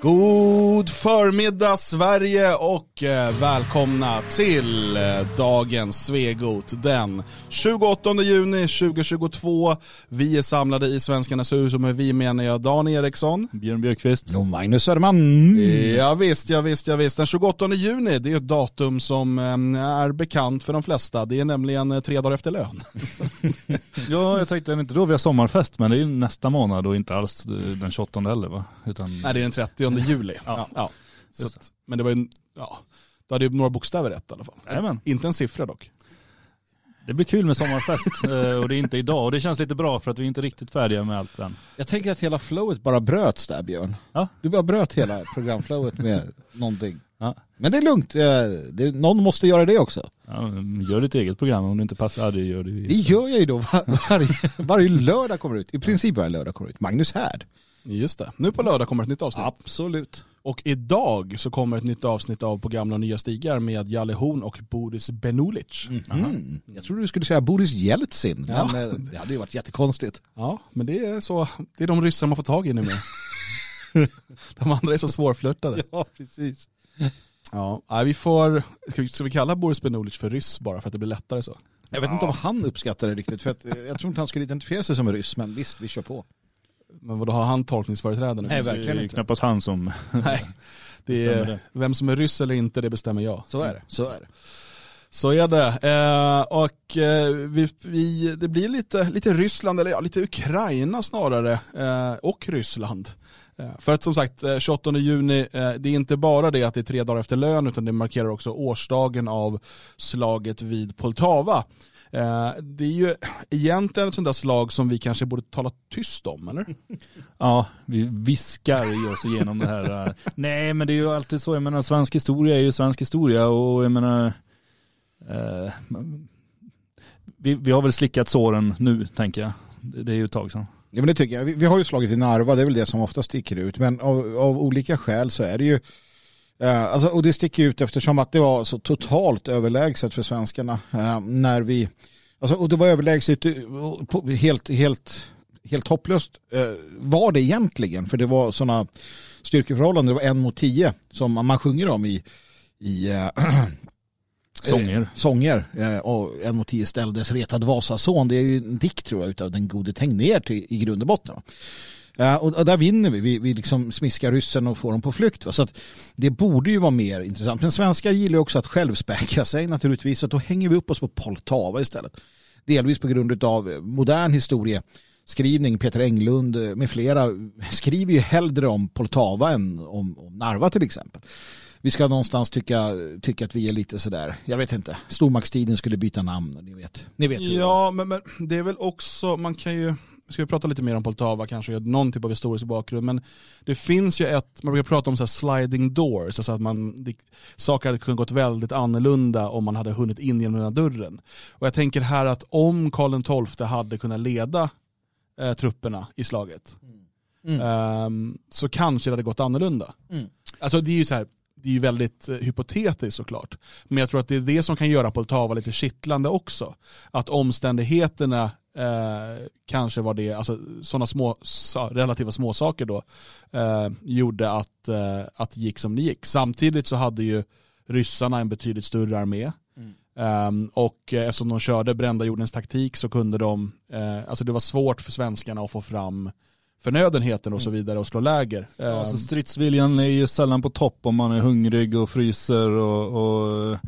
故。God förmiddag Sverige och eh, välkomna till eh, dagens Svegot den 28 juni 2022. Vi är samlade i Svenskarnas hus och med vi menar jag Dan Eriksson. Björn Björkqvist. Och Magnus Söderman. Ja, visst, ja, visst, ja, visst. Den 28 juni det är ett datum som eh, är bekant för de flesta. Det är nämligen tre dagar efter lön. Ja, jag tänkte inte då vi har sommarfest, men det är nästa månad och inte alls den 28 heller va? Utan, Nej, det är den 30 juli. Ja. Ja. Så att, men det var ju, ja, då hade ju några bokstäver rätt i alla fall. Jajamän. Inte en siffra dock. det blir kul med sommarfest eh, och det är inte idag och det känns lite bra för att vi är inte riktigt färdiga med allt än. Jag tänker att hela flowet bara bröts där Björn. Ja. Du bara bröt hela programflowet med någonting. Ja. Men det är lugnt, Eh, det, någon måste göra det också. Ja, gör ditt eget program om det inte passar. Det gör du Det gör jag ju då var, varje, varje lördag kommer ut. I princip varje lördag kommer ut. Magnus här. Just det. Nu på lördag kommer ett nytt avsnitt. Absolut. Och idag så kommer ett nytt avsnitt av På gamla och nya stigar med Jalle Horn och Boris Benulic. Mm. Jag trodde du skulle säga Boris Jeltsin, Ja. men det hade ju varit jättekonstigt. Ja, men det är så, det är de ryssar man får tag i nu med. de andra är så svårflörtade. Ja, precis. Ja, vi får, ska vi, ska vi kalla Boris Benulic för ryss bara för att det blir lättare så? Jag vet inte om han uppskattar det riktigt, för att, jag tror inte han skulle identifiera sig som ryss, men visst, vi kör på. Men vad har han tolkningsföreträde nu? Nej, Det verkligen är ju inte. knappast han som Nej, det är, det. vem som är ryss eller inte det bestämmer jag. Så är det, så är det. Så är det. Eh, och eh, vi, vi, det blir lite, lite Ryssland, eller ja, lite Ukraina snarare, eh, och Ryssland. Eh, för att som sagt, eh, 28 juni, eh, det är inte bara det att det är tre dagar efter lön, utan det markerar också årsdagen av slaget vid Poltava. Eh, det är ju egentligen ett sånt där slag som vi kanske borde tala tyst om, eller? Ja, vi viskar i oss igenom det här. eh. Nej, men det är ju alltid så. Jag menar, svensk historia är ju svensk historia och jag menar, eh, vi, vi har väl slickat såren nu, tänker jag. Det, det är ju ett tag sedan. Ja men det tycker jag. Vi, vi har ju slagit i Narva, det är väl det som ofta sticker ut. Men av, av olika skäl så är det ju, eh, alltså, och det sticker ut eftersom att det var så totalt överlägset för svenskarna eh, när vi, alltså, och det var överlägset, eh, helt, helt, helt hopplöst eh, var det egentligen. För det var sådana styrkeförhållanden, det var en mot tio som man sjunger om i, i Sånger. Eh, sånger. Eh, och en mot tio ställdes retad Vasason. Det är ju en dikt tror jag utav den gode Tegnér i grund och botten. Eh, och, och där vinner vi. Vi, vi liksom smiskar ryssen och får dem på flykt. Va? Så det borde ju vara mer intressant. Men svenskar gillar ju också att självspäka sig naturligtvis. Så då hänger vi upp oss på Poltava istället. Delvis på grund av modern historieskrivning. Peter Englund eh, med flera skriver ju hellre om Poltava än om, om Narva till exempel vi ska någonstans tycka, tycka att vi är lite sådär, jag vet inte, stormaktstiden skulle byta namn, ni vet. Ni vet hur det var. Ja, men, men det är väl också, man kan ju, ska vi prata lite mer om Poltava kanske, någon typ av historisk bakgrund, men det finns ju ett, man brukar prata om så här sliding doors, alltså att man, det, saker hade kunnat gått väldigt annorlunda om man hade hunnit in genom den här dörren. Och jag tänker här att om Karl XII hade kunnat leda eh, trupperna i slaget, Mm. ehm, så kanske det hade gått annorlunda. Mm. Alltså det är ju så här, det är ju väldigt eh, hypotetiskt såklart. Men jag tror att det är det som kan göra Poltava lite kittlande också. Att omständigheterna eh, kanske var det, alltså sådana små, relativa småsaker då, eh, gjorde att, eh, att det gick som det gick. Samtidigt så hade ju ryssarna en betydligt större armé. Mm. Ehm, och eh, eftersom de körde brända jordens taktik så kunde de, eh, alltså det var svårt för svenskarna att få fram förnödenheter och så vidare och slå läger. Ja, så Ehm, stridsviljan är ju sällan på topp om man är hungrig och fryser och, och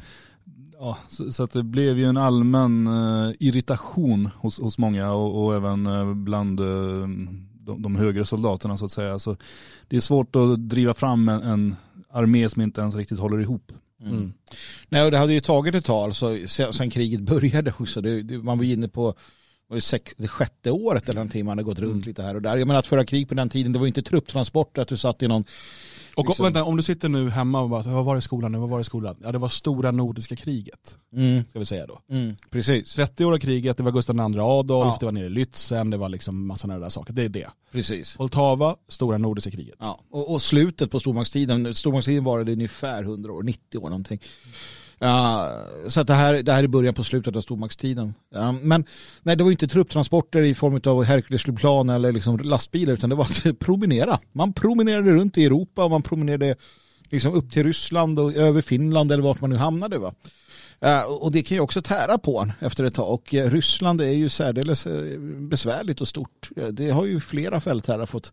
ja, så, så det blev ju en allmän eh, irritation hos, hos många och, och även eh, bland eh, de, de högre soldaterna så att säga. Så det är svårt att driva fram en, en armé som inte ens riktigt håller ihop. mm. Nej, och det hade ju tagit ett tag så, sen, sen kriget började också. Det, det, man var inne på var det, sex, det sjätte året eller någonting man hade gått runt lite här och där. Jag menar att föra krig på den tiden, det var ju inte trupptransporter att du satt i någon Och Liksom- vänta, om du sitter nu hemma och bara, vad var det i skolan nu, vad var det i skolan? Ja det var stora nordiska kriget, Mm, ska vi säga då. mm, precis. 30-åriga kriget, det var Gustav II Adolf, Ja. det var nere i Lützen, det var liksom massa sådana där saker. Det är det. precis. Poltava, stora nordiska kriget. Ja, och, och slutet på stormaktstiden, stormaktstiden varade ungefär 100 år, 90 år någonting. Uh, så att det, här, det här är början på slutet av stormaktstiden. Uh, men nej, det var inte trupptransporter i form av Herculesflygplan eller liksom lastbilar utan det var att promenera. Man promenerade runt i Europa och man promenerade liksom upp till Ryssland och över Finland eller vart man nu hamnade. Va? Uh, och det kan ju också tära på en efter ett tag. Och eh, Ryssland är ju särdeles eh, besvärligt och stort. Det har ju flera fältherrar fått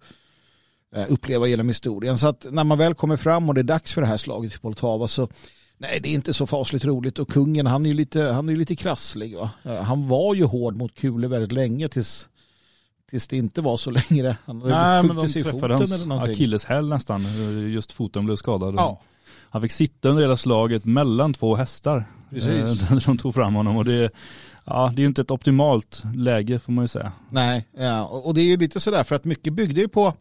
eh, uppleva genom historien. Så att när man väl kommer fram och det är dags för det här slaget i Poltava så Nej, det är inte så fasligt roligt och kungen han är ju lite, han är lite krasslig. Va? Han var ju hård mot kulor väldigt länge tills, tills det inte var så längre. Han Nej, men de träffade hans akilleshäl nästan, just foten blev skadad. Ja. Han fick sitta under hela slaget mellan två hästar. Precis. De tog fram honom och det, ja, det är ju inte ett optimalt läge får man ju säga. Nej, ja, och det är ju lite sådär för att mycket byggde ju på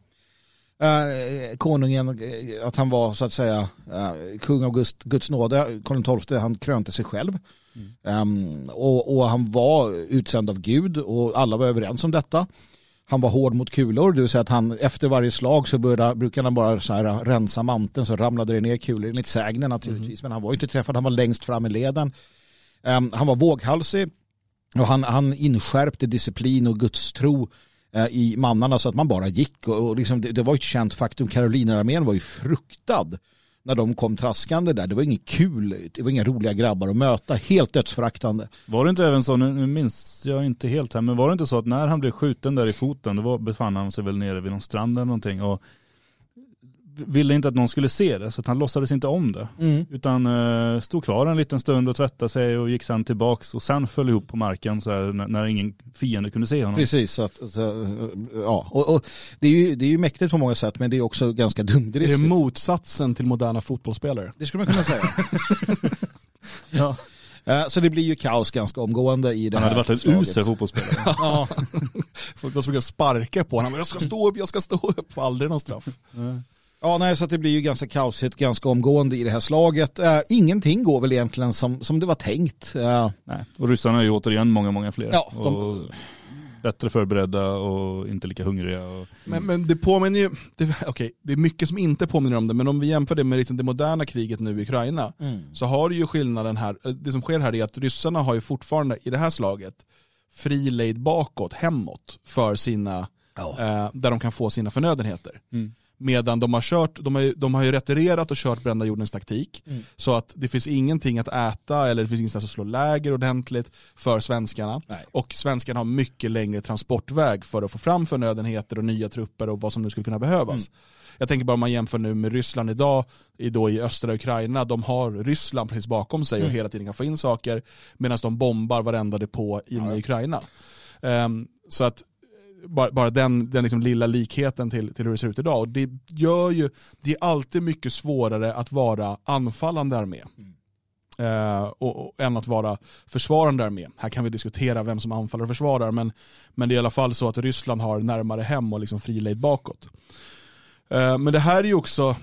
eh, konungen, eh, att han var så att säga eh, kung av Guds, Guds nåde, Karl XII, han krönte sig själv. Mm. Um, och, och, han var utsänd av Gud och alla var överens om detta. Han var hård mot kulor, det vill säga att han efter varje slag så började, brukade han bara så här rensa manteln så ramlade det ner kulor, enligt sägnen naturligtvis, mm. men han var inte träffad, han var längst fram i leden. Um, han var våghalsig och han, han inskärpte disciplin och gudstro Eh, Eh, i mannarna så att man bara gick och, och liksom, det, det, var ett känt faktum. Karolinerarmén var ju fruktad när de kom traskande där. Det var inget kul, det var inga roliga grabbar att möta, helt dödsföraktande. Var det inte även så, nu minns jag inte helt här, men var det inte så att när han blev skjuten där i foten, då befann han sig väl nere vid någon strand eller någonting och ville inte att någon skulle se det så att han låtsades inte om det. Mm. Utan uh, stod kvar en liten stund och tvättade sig och gick sen tillbaks och sen föll ihop på marken så här, när, när, ingen fiende kunde se honom. Precis, så att, så, ja. Och, och, det, är ju, det är ju mäktigt på många sätt men det är också ganska dumdristigt. Det är motsatsen till moderna fotbollsspelare. Det skulle man kunna säga. ja. Eh, så det blir ju kaos ganska omgående i det Han här hade varit en usel fotbollsspelare. ja. Folk var tvungna sparka på honom. Jag ska stå upp, jag ska stå upp. Aldrig någon straff. Ja, nej, så det blir ju ganska kaosigt ganska omgående i det här slaget. Uh, ingenting går väl egentligen som, som det var tänkt. Uh, nej. Och ryssarna är ju återigen många, många fler. Ja, de... och bättre förberedda och inte lika hungriga. Och... Men, men det påminner ju, det, okay, det är mycket som inte påminner om det, men om vi jämför det med liksom det moderna kriget nu i Ukraina, mm. så har du ju skillnaden här, det som sker här är att ryssarna har ju fortfarande i det här slaget fri lejd bakåt, hemåt, för sina, oh. eh, där de kan få sina förnödenheter. Mm. Medan de har, kört, de har, de har ju retirerat och kört brända jordens taktik. Mm. Så att det finns ingenting att äta eller det finns ingenstans att slå läger ordentligt för svenskarna. Nej. Och svenskarna har mycket längre transportväg för att få fram förnödenheter och nya trupper och vad som nu skulle kunna behövas. Mm. Jag tänker bara om man jämför nu med Ryssland idag, i, då i östra Ukraina, de har Ryssland precis bakom sig och mm. hela tiden kan få in saker medan de bombar varenda depå inne ja. i Ukraina. Um, så att bara, bara den, den liksom lilla likheten till, till hur det ser ut idag. Och det gör ju, det är alltid mycket svårare att vara anfallande armé. Mm. Eh, och, och, än att vara försvarande armé. Här kan vi diskutera vem som anfaller och försvarar, men, men det är i alla fall så att Ryssland har närmare hem och liksom frilejd bakåt. Eh, men det här är ju också,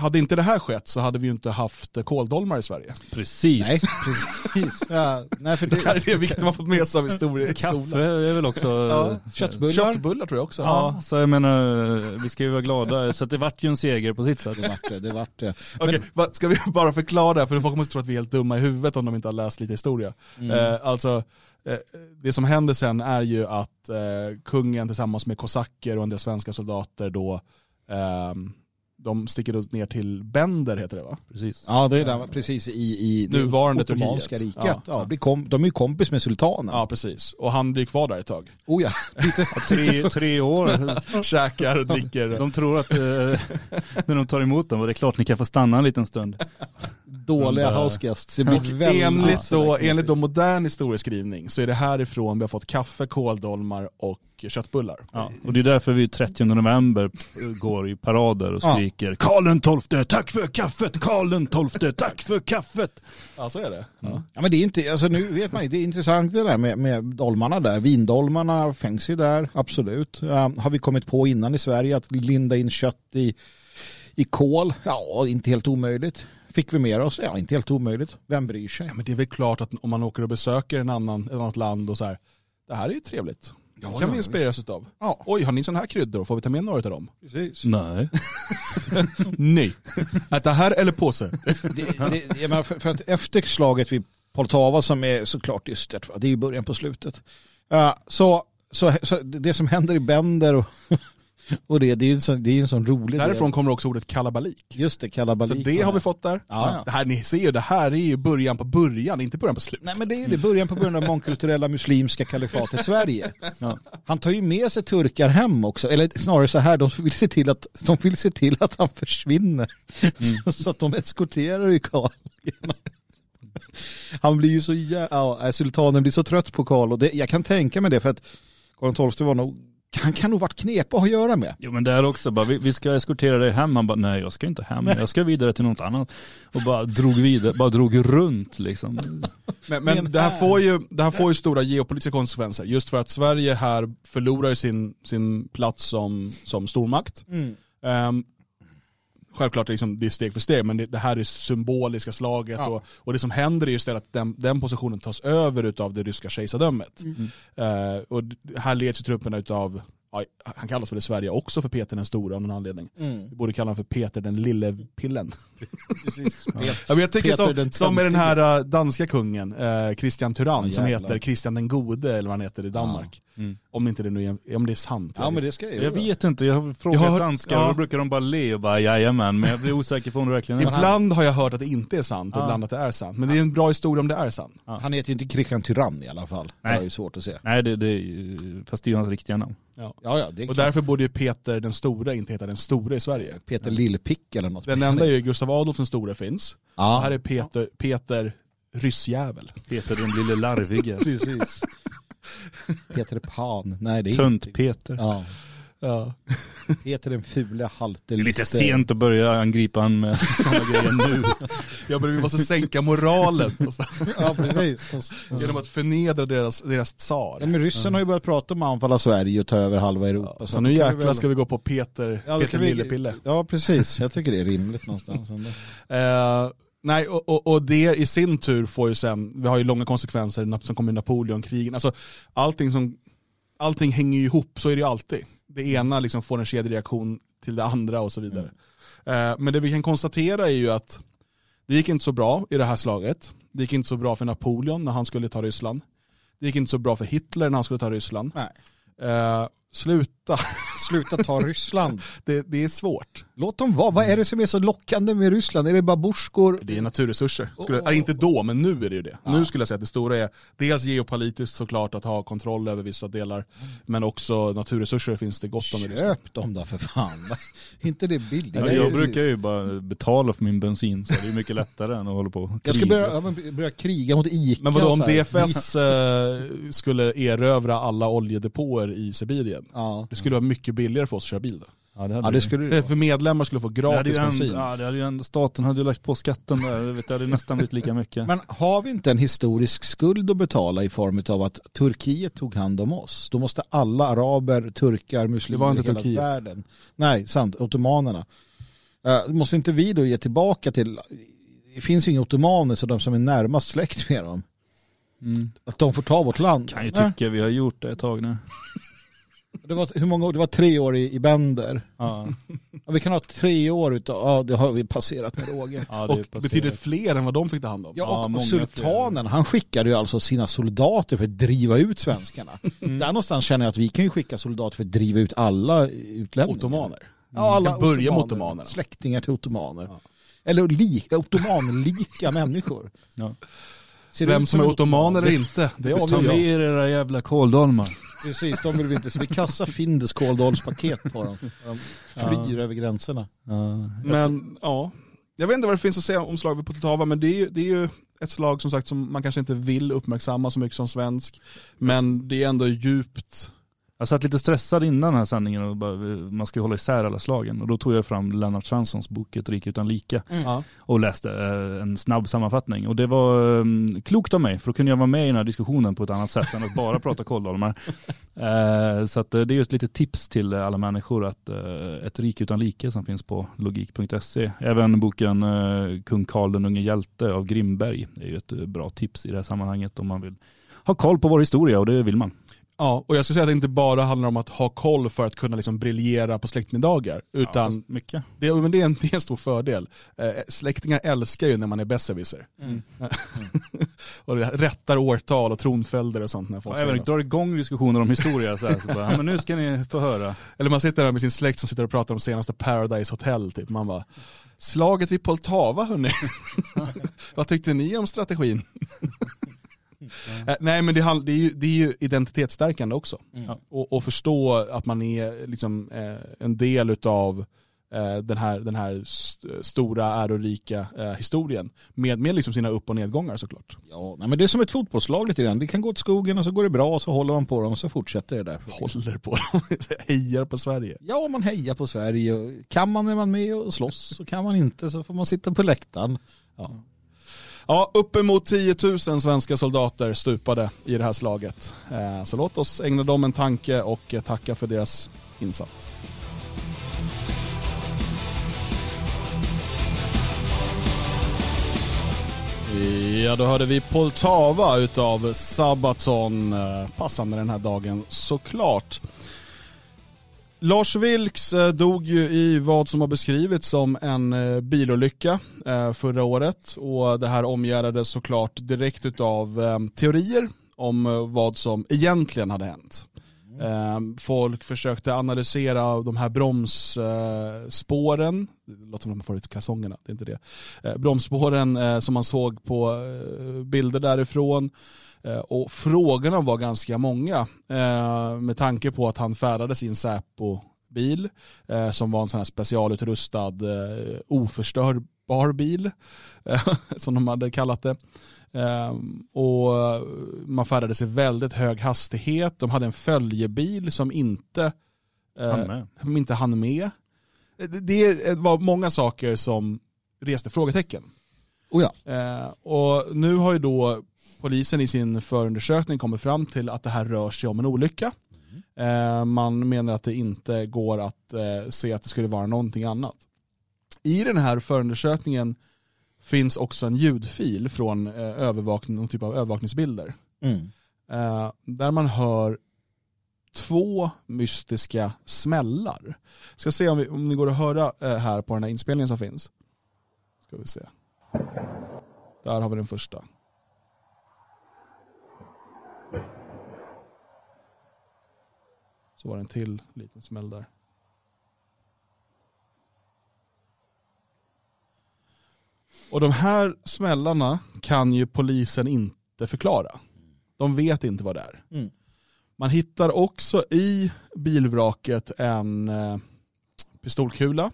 hade inte det här skett så hade vi ju inte haft kåldolmar i Sverige. Precis. Nej, precis. Ja, nej, för det, det här är det viktiga man fått med sig av historia. Kaffe är väl också... Ja, köttbullar. Köttbullar tror jag också. Ja, ja, så jag menar, vi ska ju vara glada. Så det vart ju en seger på sitt sätt. Det vart det, det vart det. Okej, okay, ska vi bara förklara? För folk måste tro att vi är helt dumma i huvudet om de inte har läst lite historia. Mm. Eh, alltså, eh, det som händer sen är ju att eh, kungen tillsammans med kosacker och en del svenska soldater då eh, de sticker ner till Bender heter det va? Precis. Ja det är där, precis i, i nuvarande Ottomanska riket. Ja, ja. Blir kom, de är ju kompis med sultanen. Ja precis, och han blir kvar där ett tag. Oh ja. tre, tre år. Käkar och dricker. De tror att eh, när de tar emot dem, och det är klart ni kan få stanna en liten stund. Dåliga house guests. enligt, då, enligt då modern historieskrivning så är det härifrån vi har fått kaffe, kåldolmar och köttbullar. Ja, och det är därför vi 30 november går i parader och skriker ja. Karl tolfte, tack för kaffet! Karl tolfte, tack för kaffet! Ja så är det. Ja. ja men det är inte, alltså nu vet man det är intressant det där med, med dolmarna där. Vindolmarna finns ju där, absolut. Um, har vi kommit på innan i Sverige att linda in kött i, i kol? Ja, inte helt omöjligt. Fick vi med oss? Ja, inte helt omöjligt. Vem bryr sig? Ja, men det är väl klart att om man åker och besöker en annan, ett annat land och så här, det här är ju trevligt. Ja, kan ja, vi inspireras av. Ja. Oj, har ni sådana här kryddor? Får vi ta med några av dem? Precis. Nej. Nej. Äta här eller påse? Det, det, jag menar, för, för att efter slaget vid Poltava som är såklart dystert, det är ju början på slutet. Uh, så, så, så det som händer i Bender och, och det, det är ju en sån, det är en sån rolig Därifrån del. kommer också ordet kalabalik. Just det, Så kalabalik. det har vi fått där. Ja, ja. Det här, ni ser ju, det här är ju början på början, inte början på slut. Nej men det är ju det, början på början av mångkulturella muslimska kalifatet Sverige. Ja. Han tar ju med sig turkar hem också, eller snarare så här, de vill se till att, de vill se till att han försvinner. Så, så att de eskorterar ju Karl. Han blir ju så jävla, ja, sultanen blir så trött på Karl och det, jag kan tänka mig det för att Karl XII var nog, han kan nog varit knepig att ha att göra med. Jo men det är också bara, vi, vi ska eskortera dig hem. Han bara, nej jag ska inte hem, jag ska vidare till något annat. Och bara drog vidare, bara drog runt liksom. Men, Men men det, här får ju, det här får ju stora geopolitiska konsekvenser. Just för att Sverige här förlorar sin, sin plats som, som stormakt. Ehm, självklart liksom, det är steg för steg, men det, det här är symboliska slaget. Ja. Och, och det som händer är just det att den, den positionen tas över av det ryska kejsardömet. Eh, och d- här leds ju trupperna utav, ja, han kallas väl i Sverige också för Peter den stora av någon anledning. Vi borde kalla honom för Peter den lille pillen. Precis. Ja, jag tycker Peter som, den som med den här äh, danska kungen, eh, Christian Tyrann, som heter Christian den gode, eller vad han heter i Danmark. Mm. Om inte det nu är, om det är sant. Ja men det ska jag göra. Jag vet inte, jag har frågat Jag har danskar ja. och då brukar de bara le och bara jajamän, men jag blir osäker på om det verkligen är sant. Ibland har jag hört att det inte är sant och Ja. ibland att det är sant. Men det är en bra historia om det är sant. Han heter ju inte Christian Tyrann i alla fall. Det Nej. är ju svårt att se. Nej, det, det, är ju- fast det är ju hans riktiga namn. Ja. Ja, ja, det Och klart. därför borde ju Peter den store inte heta den store i Sverige. Peter Lillpick eller något. Den enda är ju Gustav Adolf den store finns. Ja, Och här är Peter, Peter ryssjävel. Peter den lille larvige. precis. Peter Pan. Nej, det är Tönt-Peter. Ja. Ja. Peter den fule halte. Det är lite sent att börja angripa han med sådana grejer nu. Jag men vi måste sänka moralen Ja, precis. genom att förnedra deras, deras tsar. Ja, men ryssen har ju börjat prata om att anfalla Sverige och ta över halva Europa. Så nu jäklar väl- ska vi gå på Peter, Ja, Peter kan vi- Lillepille. Ja, precis. Jag tycker det är rimligt någonstans. ändå. Nej, och, och, och det i sin tur får ju sen, vi har ju långa konsekvenser som kommer i Napoleonkrigen. Alltså, allting, som, allting hänger ju ihop, så är det ju alltid. Det ena liksom får en kedjereaktion till det andra och så vidare. Eh, men det vi kan konstatera är ju att det gick inte så bra i det här slaget. Det gick inte så bra för Napoleon när han skulle ta Ryssland. Det gick inte så bra för Hitler när han skulle ta Ryssland. Nej. Eh, sluta, Sluta ta Ryssland. det, det är svårt. Låt dem vara. Vad är det som är så lockande med Ryssland? Är det babusjkor? Det är naturresurser. Skulle, Åh. äh, inte då, men nu är det ju det. Ja. Nu skulle jag säga att det stora är dels geopolitiskt såklart att ha kontroll över vissa delar, men också naturresurser finns det gott om i Ryssland. Köp dem då för fan. Inte det billigt? Ja, jag brukar ju bara betala för min bensin så det är mycket lättare än att hålla på och Jag ska kriga. börja, börja kriga mot Ica. Men vadå om. DFS eh, skulle erövra alla oljedepåer i Sibirien? Ja. Det skulle vara mycket billigare för oss att köra bil då. Ja, det, hade ja, det skulle det För medlemmar skulle få gratis bensin. ja, det hade ju ändå, staten hade ju lagt på skatten där, det vet jag, det hade nästan blivit lika mycket. Men har vi inte en historisk skuld att betala i form av att Turkiet tog hand om oss? Då måste alla araber, turkar, muslimer i hela Turkiet. världen. Nej, sant, ottomanerna. Uh, måste inte vi då ge tillbaka till, det finns ju inga ottomaner så de som är närmast släkt med dem. Mm. Att de får ta vårt land. Kan ju tycka vi har gjort det ett tag nu. Det var, hur många år? Det var tre år i, i Bender. Ja, Ja, vi kan ha tre år utav, ja det har vi passerat med råge. ja, Och passerat. betyder fler än vad de fick ta hand om. Ja, Ja, och, och många sultanen, han skickade ju alltså sina soldater för att driva ut svenskarna. Mm. Där någonstans känner jag att vi kan ju skicka soldater för att driva ut alla utlänningar. Ottomaner. Ja, alla kan börja med ottomanerna. Släktingar till ottomaner. Ja. Eller lik, ottomanlika människor. Ja. Vem som är ottoman eller inte, det avgör Ta jag. med er era jävla kåldolmar. Precis, de vill vi inte. Så vi kastar Findes kåldolspaket på dem. De flyr över gränserna. Ja. Men ja, jag vet inte vad det finns att säga om slaget på Poltava, men det är, ju, det är ju ett slag som sagt som man kanske inte vill uppmärksamma så mycket som svensk. Men det är ändå djupt, Jag satt lite stressad innan den här sändningen och bara, man ska ju hålla isär alla slagen. Och då tog jag fram Lennart Svenssons bok Ett rike utan lika ja. och läste eh, en snabb sammanfattning. Och det var eh, klokt av mig, för då kunde jag vara med i den här diskussionen på ett annat sätt än att bara prata kåldolmar. Eh, så att, eh, det är ju ett litet tips till alla människor att Ett rike utan like som finns på logik.se. Även boken Kung Karl den unge hjälte av Grimberg är ju ett bra tips i det här sammanhanget om man vill ha koll på vår historia och det vill man. Ja, och jag skulle säga att det inte bara handlar om att ha koll för att kunna liksom briljera på släktmiddagar. Utan Ja, mycket. det, men det, är en, det är en stor fördel. Eh, släktingar älskar ju när man är besserwisser. Mm. och det rättar årtal och tronföljder och sånt. När folk säger även drar igång diskussioner om historia så här. Så bara, ja, men nu ska ni få höra. Eller man sitter där med sin släkt som sitter och pratar om senaste Paradise Hotel. Typ. Man bara, slaget vid Poltava hörni. Vad tyckte ni om strategin? Eh, Nej men det, det, är ju, det är ju identitetsstärkande också. Mm. Och, och förstå att man är liksom, eh, en del av eh, den här, den här st- stora ärorika eh, historien. Med, med liksom sina upp och nedgångar såklart. Ja, nej, men det är som ett fotbollslag lite grann. Det kan gå åt skogen och så går det bra och så håller man på dem och så fortsätter det där. Håller på dem, hejar på Sverige. Ja, man hejar på Sverige. Kan man är man med och slåss och kan man inte så får man sitta på läktaren. Ja. Ja, uppemot 10 000 svenska soldater stupade i det här slaget. Eh, så låt oss ägna dem en tanke och eh, tacka för deras insats. Ja, då hörde vi Poltava utav Sabaton, eh, passande den här dagen såklart. Lars Vilks eh, dog ju i vad som har beskrivits som en eh, bilolycka eh, förra året och det här omgärdades såklart direkt utav teorier om vad som egentligen hade hänt. Mm. Folk försökte analysera de här bromsspåren, eh, det låter som att man får ut kalsongerna, det är inte det. Eh, bromsspåren eh, som man såg på bilder därifrån. Och frågorna var ganska många med tanke på att han färdades i en Säpo-bil som var en sån här specialutrustad oförstörbar bil som de hade kallat det. Eh, Och man färdades i väldigt hög hastighet. De hade en följebil som inte, eh, som inte hann med. Det- var många saker som reste frågetecken. Oh ja. Eh, och nu har ju då polisen i sin förundersökning kommit fram till att det här rör sig om en olycka. Eh, man menar att det inte går att eh, se att det skulle vara någonting annat. I den här förundersökningen finns också en ljudfil från eh, övervakning, någon typ av övervakningsbilder. Mm. Eh, där man hör två mystiska smällar. Ska se om, vi, om ni går att höra eh, här på den här inspelningen som finns. Ska vi se. Där har vi den första. Så var det en till liten smäll där. Och de här smällarna kan ju polisen inte förklara. De vet inte vad det är. Mm. Man hittar också i bilvraket en eh, pistolkula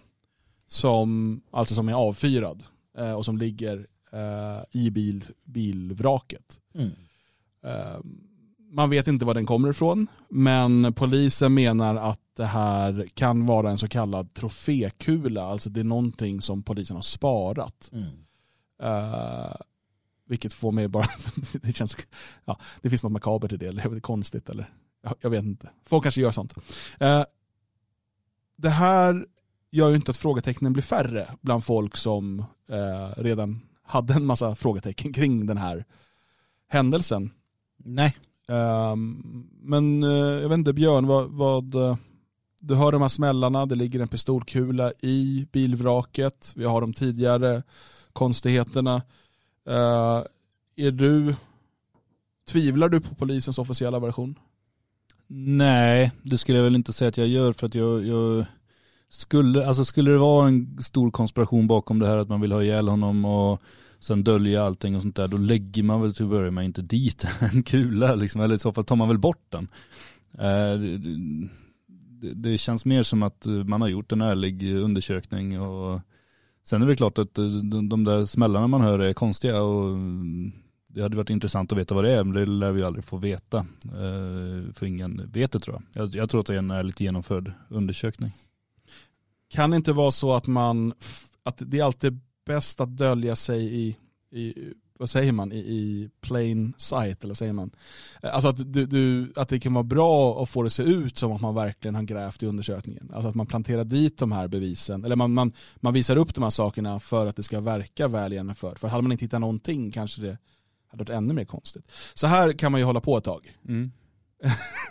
som, alltså som är avfyrad eh, och som ligger eh, i bil, bilvraket. Mm. Man vet inte var den kommer ifrån, men polisen menar att det här kan vara en så kallad trofékula, alltså det är någonting som polisen har sparat. Mm. Eh, vilket får mig bara, det känns, ja, det finns något makabert i det, eller är det konstigt eller, jag, jag vet inte. Folk kanske gör sånt. Eh, det här gör ju inte att frågetecknen blir färre bland folk som eh, redan hade en massa frågetecken kring den här händelsen. Nej. Ehm, men jag vet inte Björn, vad, vad du hör de här smällarna, det ligger en pistolkula i bilvraket, vi har de tidigare konstigheterna. Uh, är du, tvivlar du på polisens officiella version? Nej, det skulle jag väl inte säga att jag gör för att jag, jag skulle, alltså skulle det vara en stor konspiration bakom det här att man vill ha ihjäl honom och sen dölja allting och sånt där, då lägger man väl till att börja med inte dit en kula liksom, eller i så fall tar man väl bort den. Uh, det, det, det känns mer som att man har gjort en ärlig undersökning och sen är det klart att eh, de, de där smällarna man hör är konstiga och mm, det hade varit intressant att veta vad det är, men det lär vi aldrig få veta. Eh, för ingen vet det tror jag. jag. Jag tror att det är en ärligt genomförd undersökning. Kan det inte vara så att man, att det är alltid bäst att dölja sig i, i vad säger man, i, i plain sight eller vad säger man? Alltså att, du, du, att det kan vara bra att få det se ut som att man verkligen har grävt i undersökningen. Alltså att man planterar dit de här bevisen, eller man, man, man visar upp de här sakerna för att det ska verka väl genomfört. För hade man inte hittat någonting kanske det hade varit ännu mer konstigt. Så här kan man ju hålla på ett tag.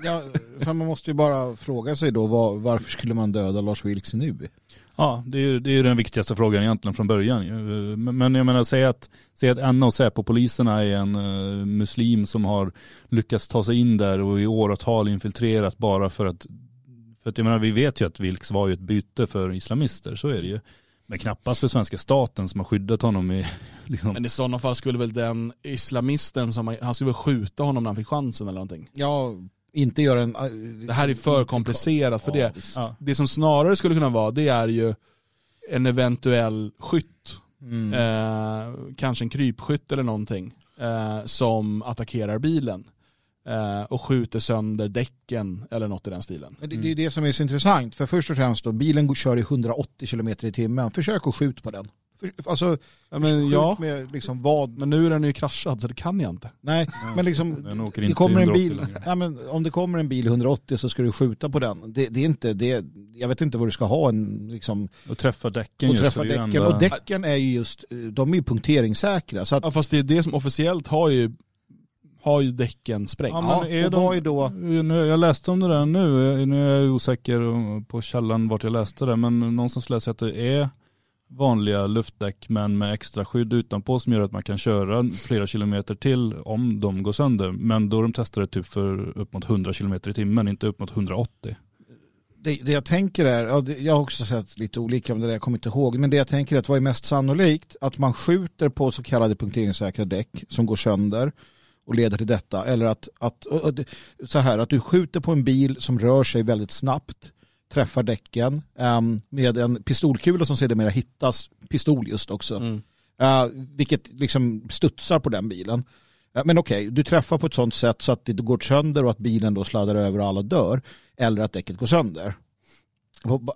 Ja, för man måste ju bara fråga sig då var, varför skulle man döda Lars Vilks nu? Ja, det är ju det är den viktigaste frågan egentligen från början. men jag menar, säg att, säg att en av Säpo-poliserna är en eh, muslim som har lyckats ta sig in där och i åratal infiltrerat bara för att, för att jag menar, vi vet ju att Vilks var ju ett byte för islamister, så är det ju. Men knappast för svenska staten som har skyddat honom i, liksom, Men i sådana fall skulle väl den islamisten som, han skulle väl skjuta honom när han fick chansen eller någonting. Ja, inte göra en... Det här är för komplicerat för det. ja. Det som snarare skulle kunna vara, det är ju en eventuell skytt. Mm. Eh, kanske en krypskytt eller någonting. Eh, som attackerar bilen. Eh, och skjuter sönder däcken eller något i den stilen. Men det, det är det som är så intressant. För först och främst då, bilen kör i 180 km i timmen. Försök att skjuta på den. För, alltså, Ja, men, ja, med liksom vad... men nu är den ju kraschad så det kan jag inte. Nej, men liksom... Det kommer en 180 bil, ja, men om det kommer en bil 180 så ska du skjuta på den. Det, det är inte, det, jag vet inte vad du ska ha en, liksom, Och träffa däcken och just, träffa för det är ju däcken. enda- Och däcken är ju just, de är ju punkteringssäkra. Så att, Ja, fast det är det som officiellt har ju, har ju däcken sprängts. Ja, men Ja, är och de, vad är då- Nu, jag läste om det där nu, nu är jag osäker på källan vart jag läste det, men någonstans läste jag att det är vanliga luftdäck men med extra skydd utanpå som gör att man kan köra flera kilometer till om de går sönder. Men då de testade typ för upp mot 100 kilometer i timmen, inte upp mot 180. det, det jag tänker är, jag har också sett lite olika om det där, jag kommer inte ihåg, men det jag tänker är att vad är mest sannolikt? Att man skjuter på så kallade punkteringssäkra däck som går sönder och leder till detta. Eller att, att så här, att du skjuter på en bil som rör sig väldigt snabbt, träffar däcken ehm, med en pistolkula som sedermera hittas, pistol just också. Mm. Uh, vilket liksom studsar på den bilen. Eh, men okej, du träffar på ett sånt sätt så att det går sönder och att bilen då sladdar över och alla dör. Eller att däcket går sönder.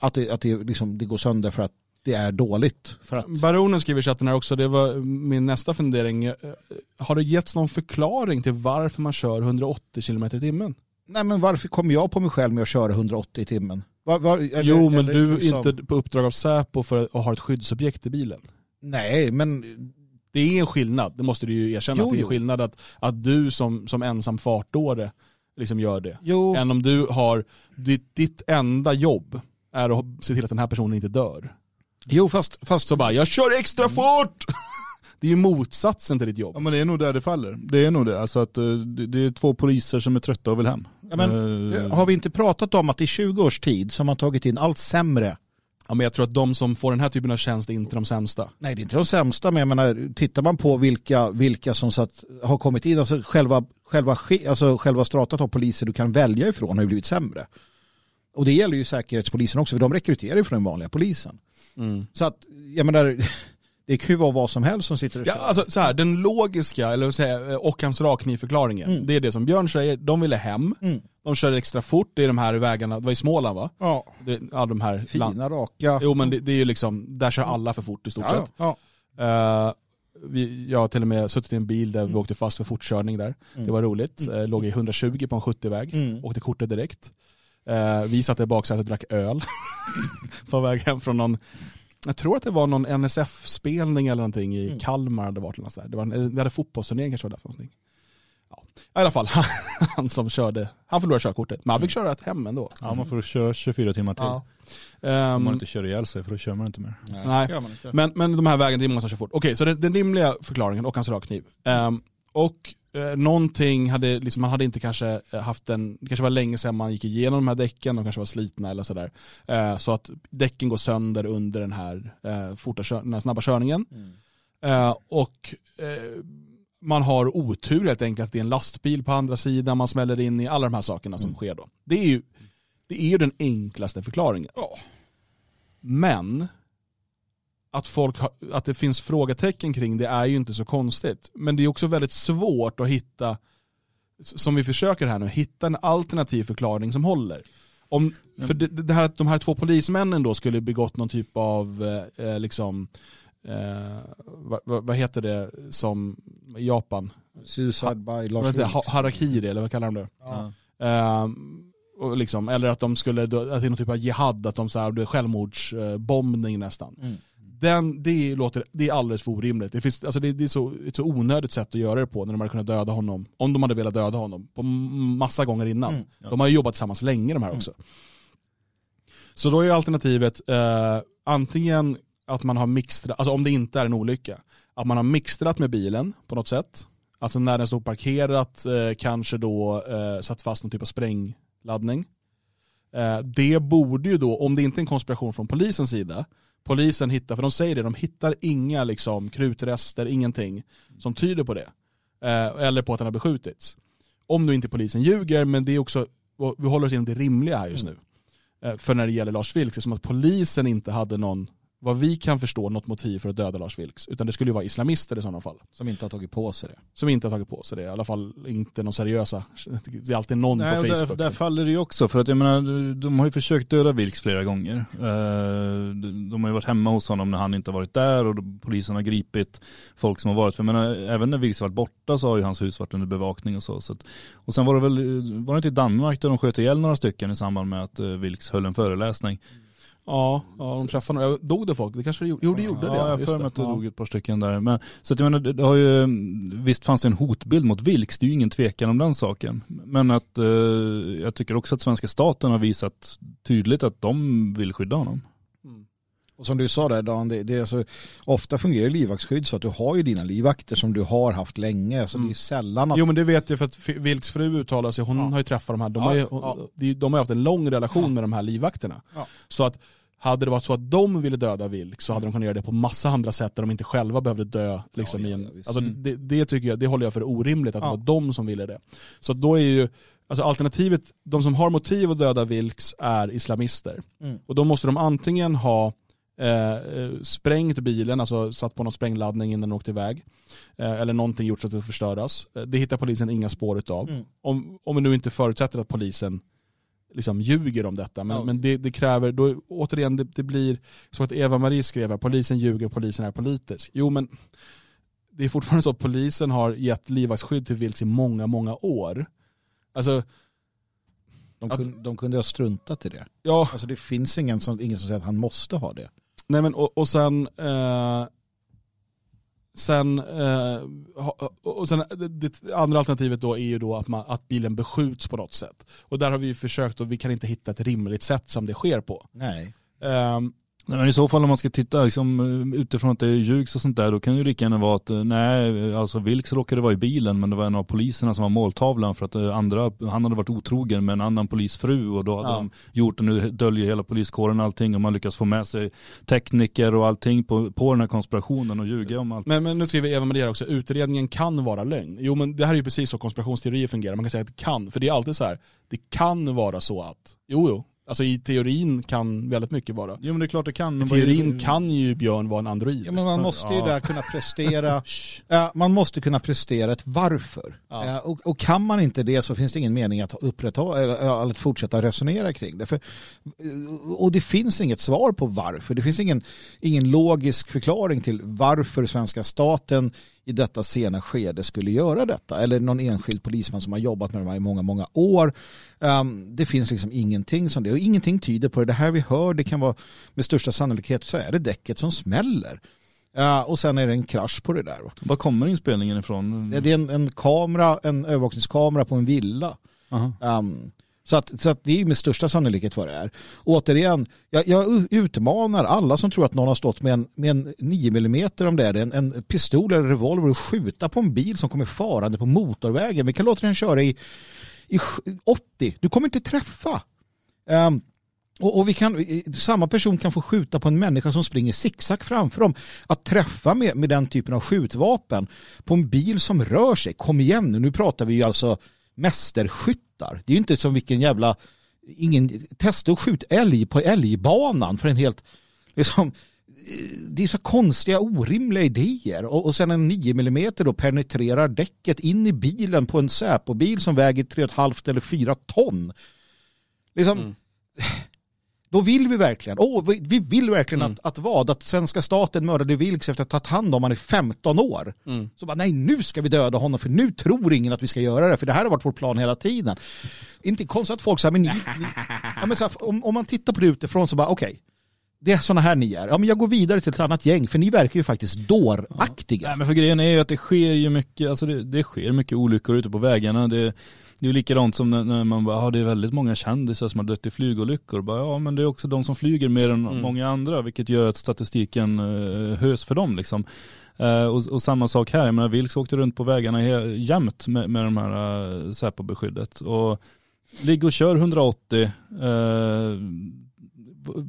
Att det, att det, liksom, det går sönder för att det är dåligt. För att, Baronen skriver i chatten här också, det var min nästa fundering. Eh, Har det getts någon förklaring till varför man kör 180 km i timmen? nej men varför kommer jag på mig själv med att köra 180 i timmen? Var, var, eller- jo, men eller du är liksom- inte på uppdrag av Säpo för att ha ett skyddsobjekt i bilen. Nej, men Det är en skillnad, det måste du ju erkänna. Jo, att det är en skillnad att, att du som, som ensam fartåre liksom gör det. jo, Än om du har, ditt, ditt enda jobb är att se till att den här personen inte dör. jo fast, fast Så bara, jag kör extra fort! Det är ju motsatsen till ditt jobb. Ja men det är nog där det faller. Det är nog det. Alltså att eh, det, det är två poliser som är trötta och vill hem. Ja, men, Eh, har vi inte pratat om att i 20 års tid så har man tagit in allt sämre Ja, men jag tror att de som får den här typen av tjänst är inte de sämsta. Nej, det är inte de sämsta, men jag menar, tittar man på vilka, vilka som satt, har kommit in, alltså själva, själva, alltså själva stratat av poliser du kan välja ifrån har ju blivit sämre. Och det gäller ju säkerhetspolisen också, för de rekryterar ju från den vanliga polisen. Så att, jag menar, det kan ju vara vad som helst som sitter och Ja, kör. alltså, så här, den logiska, eller vad säger, jag, Ockhams rakknivförklaringen, Mm. det är det som Björn säger, de ville hem, Mm. de körde extra fort, det är de här vägarna, det var i Småland va? Ja, Det, ja, de här land- fina, raka. Jo men det, det är ju liksom, där kör alla för fort i stort ja, sett. ja. Eh, vi, jag har till och med suttit i en bil där vi åkte fast för fortkörning där. Mm. Det var roligt. Eh, låg i 120 på en 70-väg. Mm. Åkte kortet direkt. Eh, vi satt i baksätet och drack öl. på väg hem från någon, jag tror att det var någon NSF-spelning eller någonting i Mm. Kalmar. Hade varit något så här. det var en, vi hade fotbollsturnering kanske var där för någonting. Ja. I alla fall, han som körde, han förlorade körkortet. Men han fick köra ett hem ändå. Ja man får köra 24 timmar till. Ja. Om Ehm, man inte kör ihjäl sig för då kör man inte mer. Nej. det inte. Men, men de här vägarna, det är många som kör fort. Okej, så den, den rimliga förklaringen och hans rakkniv. Um, och eh, någonting hade, liksom, man hade inte kanske eh, haft en, det kanske var länge sedan man gick igenom de här däcken, de kanske var slitna eller sådär. Eh, så att däcken går sönder under den här, eh, forta den här snabba körningen. Mm. Eh, och eh, man har otur helt enkelt, att det är en lastbil på andra sidan, man smäller in i alla de här sakerna som Mm. sker då. Det är ju, det är ju den enklaste förklaringen. Men att, folk har, att det finns frågetecken kring det är ju inte så konstigt. Men det är också väldigt svårt att hitta, som vi försöker här nu, hitta en alternativ förklaring som håller. Om, för det, det här att de här två polismännen då skulle begått någon typ av, eh, eh, liksom, eh, vad, vad, heter det som i Japan? Suicide by Lars det? Vilks. Ha- Harakiri eller vad kallar de det? Ja. Och liksom, eller att de skulle, att det är någon typ av jihad, att de så här, det är självmordsbombning nästan. Mm. Den, det, låter, det är alldeles för orimligt. Det, finns, alltså det, det är så, ett så onödigt sätt att göra det på när de hade kunnat döda honom. Om de hade velat döda honom. På massa gånger innan. Mm. De har ju jobbat tillsammans länge de här också. Så då är alternativet eh, antingen att man har mixtrat, alltså om det inte är en olycka, att man har mixtrat med bilen på något sätt. Alltså när den stod parkerat eh, kanske då eh, satt fast någon typ av sprängladdning. Eh, det borde ju då, om det inte är en konspiration från polisens sida, polisen hittar, för de säger det, de hittar inga liksom, krutrester, ingenting som tyder på det. Eh, eller på att den har beskjutits. Om nu inte polisen ljuger, men det är också, vi håller oss inom det rimliga här just nu. Eh, för när det gäller Lars Vilks, det är som att polisen inte hade någon, vad vi kan förstå, något motiv för att döda Lars Vilks. Utan det skulle ju vara islamister i sådana fall. Som inte har tagit på sig det. Som inte har tagit på sig det, i alla fall inte någon seriösa. Det är alltid någon Nej, på Facebook. där, där faller det ju också för att jag menar, de har ju försökt döda Vilks flera gånger. Eh, de- har ju varit hemma hos honom när han inte har varit där och polisen har gripit folk som har varit, för jag menar, även när Vilks varit borta så har ju hans hus varit under bevakning och så. så att, och sen var det väl, var det inte i Danmark där de sköt ihjäl några stycken i samband med att eh, Vilks höll en föreläsning? Ja, ja de träffade några. Dog det folk? Det kanske det gjorde? Jo det gjorde det. Ja, jag för mig att det Ja. dog ett par stycken där. Men, så att jag menar, det har ju, visst fanns det en hotbild mot Vilks, det är ju ingen tvekan om den saken. Men att eh, jag tycker också att svenska staten har visat tydligt att de vill skydda honom. Mm. Och som du sa där Dan, det, det är alltså, ofta fungerar livvaktsskydd så att du har ju dina livvakter som du har haft länge. Så Mm. det är sällan att... Jo men det vet jag för att Vilks fru uttalar sig, hon Ja. har ju träffat de här, de, Ja, har, ju, ja. de, de har haft en lång relation med de här livvakterna. Ja. Så att hade det varit så att de ville döda Vilk så hade de kunnat göra det på massa andra sätt där de inte själva behövde dö. Liksom, Ja, ja, ja, alltså, Mm. det, det tycker jag, det håller jag för orimligt att Ja. det var de som ville det. Så då är ju, alltså alternativet, de som har motiv att döda Vilks är islamister. Mm. Och då måste de antingen ha eh, eh, sprängt bilen, alltså satt på någon sprängladdning innan den åkte iväg. Eh, eller någonting gjort så att det förstöras. Eh, Det hittar polisen inga spår utav. Mm. Om, om vi nu inte förutsätter att polisen liksom ljuger om detta. Men, Ja. men det, det kräver, då, återigen det, det blir så att Eva-Marie skrev här, polisen ljuger, polisen är politisk. Jo men det är fortfarande så att polisen har gett livvaktsskydd till Vilks i många, många år. Alltså, De, Att- kunde, de kunde ha struntat i det. ja, Alltså det finns ingen som, ingen som säger att han måste ha det. Nej men och, och sen eh, Sen, eh, och sen det, det andra alternativet då är ju då att, man, att bilen beskjuts på något sätt. Och där har vi ju försökt och vi kan inte hitta ett rimligt sätt som det sker på. Nej. Ehm, Nej, men I så fall om man ska titta liksom, eh, utifrån att det är ljugs och sånt där, då kan det ju lika gärna vara att eh, nej, alltså Vilks råkade vara i bilen men det var en av poliserna som var måltavlan för att eh, andra, han hade varit otrogen med en annan polisfru och då hade Ja. de gjort det, nu döljer hela poliskåren allting och man lyckas få med sig tekniker och allting på, på den här konspirationen och ljuga om allt. men, men nu skriver Eva-Maria också, utredningen kan vara lögn. Jo men det här är ju precis så konspirationsteorier fungerar. Man kan säga att det kan, för det är alltid så här, det kan vara så att, jo jo, alltså i teorin kan väldigt mycket vara. Jo men det är klart det kan. I men teorin kan ju Björn vara en android. Ja, men man måste ju Ja. där kunna prestera, ja, man måste kunna prestera ett varför. Ja. Ja, och, och kan man inte det så finns det ingen mening att upprätthålla eller, eller att fortsätta resonera kring det. För, och det finns inget svar på varför. Det finns ingen, ingen logisk förklaring till varför svenska staten i detta sena skede skulle göra detta. Eller någon enskild polisman som har jobbat med de här i många, många år. Um, det finns liksom ingenting som det. Och ingenting tyder på det. Det här vi hör, det kan vara med största sannolikhet så är det däcket som smäller. Ja, och sen är det en krasch på det där. va. Var kommer inspelningen ifrån? Det är en, en kamera, en övervakningskamera på en villa. Um, så att, så att det är med största sannolikhet vad det är. Återigen, jag, jag utmanar alla som tror att någon har stått med en, med en 9 mm om det är det, en, en pistol eller revolver och skjuta på en bil som kommer farande på motorvägen. Vi kan låta den köra i, i 80. Du kommer inte träffa. Um, och, och vi kan, samma person kan få skjuta på en människa som springer zigzag framför dem. Att träffa med, med den typen av skjutvapen på en bil som rör sig. Kom igen nu, nu pratar vi ju alltså mästerskyttar. Det är ju inte som vilken jävla, ingen, testa att skjuta älg på älgbanan för en helt, liksom, det är så konstiga orimliga idéer och, och sen en 9 mm då penetrerar däcket in i bilen på en Säpo-bil som väger 3,5 eller 4 ton. Liksom, Mm. Då vill vi verkligen, åh, vi, vi vill verkligen Mm. att, att vad? Att svenska staten mördade Vilks efter att ha tagit hand om han i 15 år. Mm. Så bara, nej nu ska vi döda honom för nu tror ingen att vi ska göra det för det här har varit vår plan hela tiden. Inte konstigt att folk säger, men, ni, ni, ja, men så här, om, om man tittar på det utifrån så bara okej, det är sådana här ni är. Ja men jag går vidare till ett annat gäng för ni verkar ju faktiskt dåraktiga. Nej men för grejen är ju att det sker ju mycket, alltså det, det sker mycket olyckor ute på vägarna. Det, det är ju likadant som när, man bara, ja det är väldigt många kändisar som har dött i flygolyckor. Bara, ja men det är också de som flyger mer än Mm. många andra, vilket gör att statistiken uh, höjs för dem liksom. Eh, och, och samma sak här, jag menar Vilks åkte runt på vägarna jämt med, med de här uh, Säpo-beskyddet. Och ligg och kör 180, eh,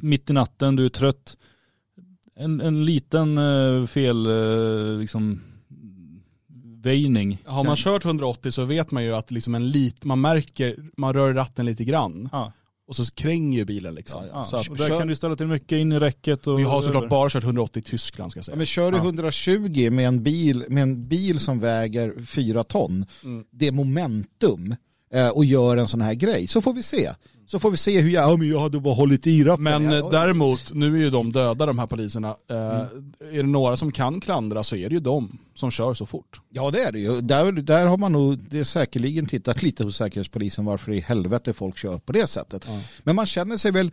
mitt i natten, du är trött. En, en liten eh, fel, eh, liksom, väjning. Har man kört 180 så vet man ju att liksom en lit, man märker, man rör ratten lite grann Ja, och så kränger ju bilen liksom. ja. Så att, och där kan du ställa till mycket in i räcket. Och vi har såklart över. bara kört 180 i Tyskland ska jag Ja, säga. men kör du Ja. 120 med en, bil, med en bil som väger 4 ton, Mm. det är momentum eh, och gör en sån här grej, så får vi se. Så får vi se hur jag, ja, men jag hade bara hållit i ratten. Men ja, eh, däremot, nu är ju de döda de här poliserna. Eh, Mm. Är det några som kan klandra så är det ju de som kör så fort. Ja det är det ju. Där, där har man nog det säkerligen tittat lite på Säkerhetspolisen varför i helvete folk kör på det sättet. Ja. Men man känner sig väl,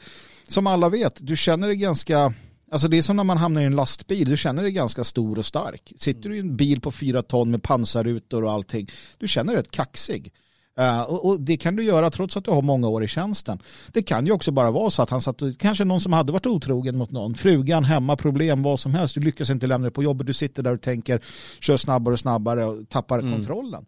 som alla vet, du känner dig ganska, alltså det är som när man hamnar i en lastbil, du känner dig ganska stor och stark. Sitter du i en bil på fyra ton med pansarrutor och allting, du känner dig rätt kaxig. Eh, och, och det kan du göra trots att du har många år i tjänsten. Det kan ju också bara vara så att han satt, kanske någon som hade varit otrogen mot någon, frugan, hemma, problem, vad som helst. Du lyckas inte lämna det på jobbet, du sitter där och tänker, kör snabbare och snabbare och tappar kontrollen.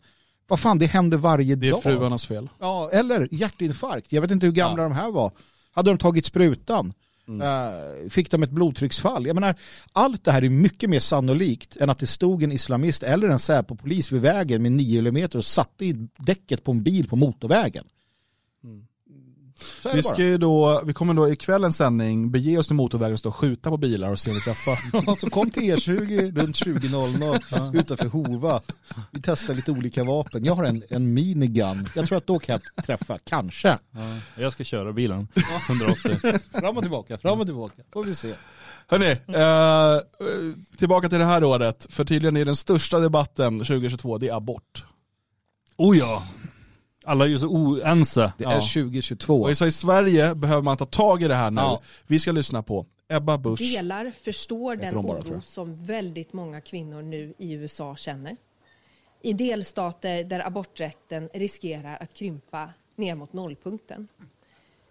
Vad fan, det händer varje Det är dag. fruarnas fel. Ja, eller hjärtinfarkt. Jag vet inte hur gamla de här var. Hade de tagit sprutan? Mm. Eh, fick de ett blodtrycksfall? Jag menar, allt det här är mycket mer sannolikt än att det stod en islamist eller en Säpo-polis vid vägen med 9 mm och satte i däcket på en bil på motorvägen. Vi, ska ju då, vi kommer då i kvällens sändning bege oss till motorvägen och stå och skjuta på bilar och se om vi träffar. Så kom till E20 runt 20.00 utanför Hova. Vi testar lite olika vapen. Jag har en, en minigun. Jag tror att då kan jag träffa, kanske. Ja, jag ska köra bilen, 180. Fram och tillbaka, fram och tillbaka. Får vi se. Hörni, eh, tillbaka till det här året. För tydligen är den största debatten 2022, det är abort. oh ja, alla är ju så oense. Det Ja. är 2022. Och så i Sverige behöver man ta tag i det här nu. Ja. Vi ska lyssna på Ebba Busch. delar, förstår den bara, oro som väldigt många kvinnor nu i USA känner. I delstater där aborträtten riskerar att krympa ner mot nollpunkten.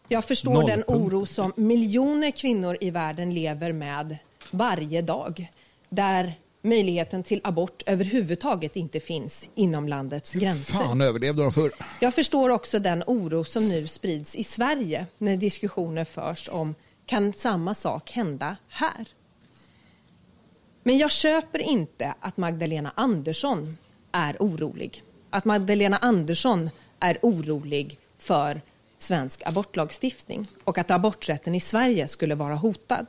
Jag förstår den Nollpunkten. oro som miljoner kvinnor i världen lever med varje dag. Där möjligheten till abort överhuvudtaget inte finns inom landets gränser. Fan överlevde de förr. Jag förstår också den oro som nu sprids i Sverige när diskussioner förs om kan samma sak hända här? Men jag köper inte att Magdalena Andersson är orolig. Att Magdalena Andersson är orolig för svensk abortlagstiftning och att aborträtten i Sverige skulle vara hotad.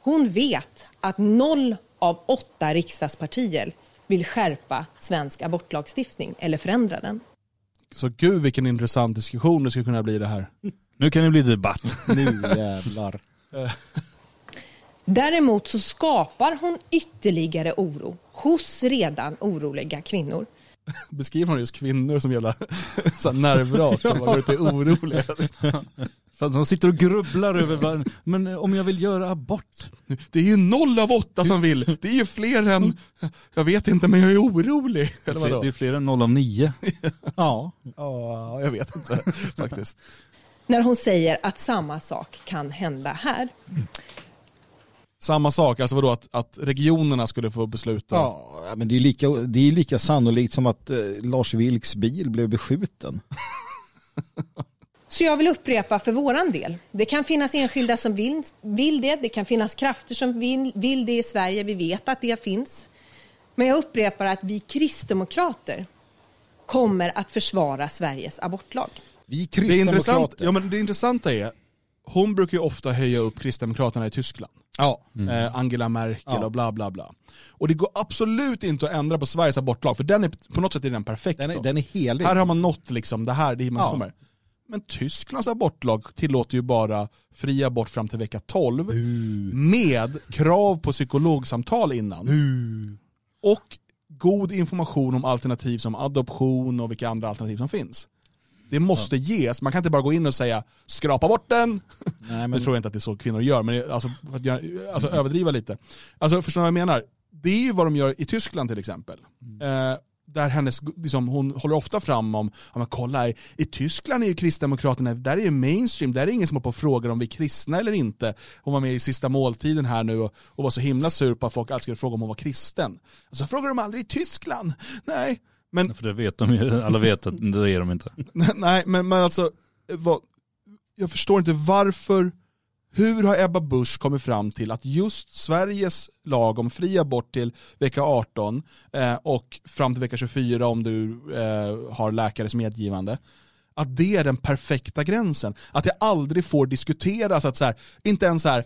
Hon vet att noll av åtta riksdagspartier vill skärpa svensk abortlagstiftning eller förändra den. Så gud vilken intressant diskussion det skulle kunna bli det här. Nu kan det bli debatt. Nu jävlar. Däremot så skapar hon ytterligare oro hos redan oroliga kvinnor. Beskriver hon just kvinnor som jävla nervvrak som var ute oroliga. De sitter och grubblar över, vad, men om jag vill göra abort? Det är ju noll av åtta som vill. Det är ju fler än, jag vet inte men jag är orolig. Eller Det är vadå? fler än 0 av 9. Ja. Ja, jag vet inte faktiskt. När hon säger att samma sak kan hända här. Samma sak, alltså vadå att, att regionerna skulle få besluta. Ja, men det är lika, det är lika sannolikt som att eh, Lars Vilks bil blev beskjuten. Så jag vill upprepa för våran del. Det kan finnas enskilda som vill, vill det. Det kan finnas krafter som vill, vill det i Sverige. Vi vet att det finns. Men jag upprepar att vi kristdemokrater kommer att försvara Sveriges abortlag. Vi Det, är intressant, kristdemokrater. ja, men det intressanta är, hon brukar ju ofta höja upp Kristdemokraterna i Tyskland. Ja. Eh, Angela Merkel Ja. och bla bla bla. Och det går absolut inte att ändra på Sveriges abortlag, för den är, på något sätt är den perfekt. Den är, den är helig. Här har man nått liksom, det här det man Ja. kommer. Men Tysklands abortlag tillåter ju bara fri abort fram till vecka 12 med krav på psykologsamtal innan. Och god information om alternativ som adoption och vilka andra alternativ som finns. Det måste ges, man kan inte bara gå in och säga skrapa bort den. Nej, men, tror jag inte att det är så kvinnor gör, men det- alltså, för att göra- alltså överdriva lite. Alltså förstår ni vad jag menar? Det är ju vad de gör i Tyskland till exempel. Eh, där hennes, liksom, hon håller ofta fram om, ja men kolla, i, i Tyskland är ju Kristdemokraterna, där är ju mainstream, där är det ingen som har på frågor om vi är kristna eller inte. Hon var med i sista måltiden här nu och, och var så himla sur på att folk alltid skulle fråga om hon var kristen. Och så frågar de aldrig i Tyskland. Nej, men För det vet de ju, alla vet att det är de inte. Nej, men, men alltså, vad, jag förstår inte varför, hur har Ebba Busch kommit fram till att just Sveriges lag om fri abort till vecka 18 eh, och fram till vecka 24 om du eh, har läkares medgivande, att det är den perfekta gränsen. Att det aldrig får diskuteras, att så här, inte ens så här,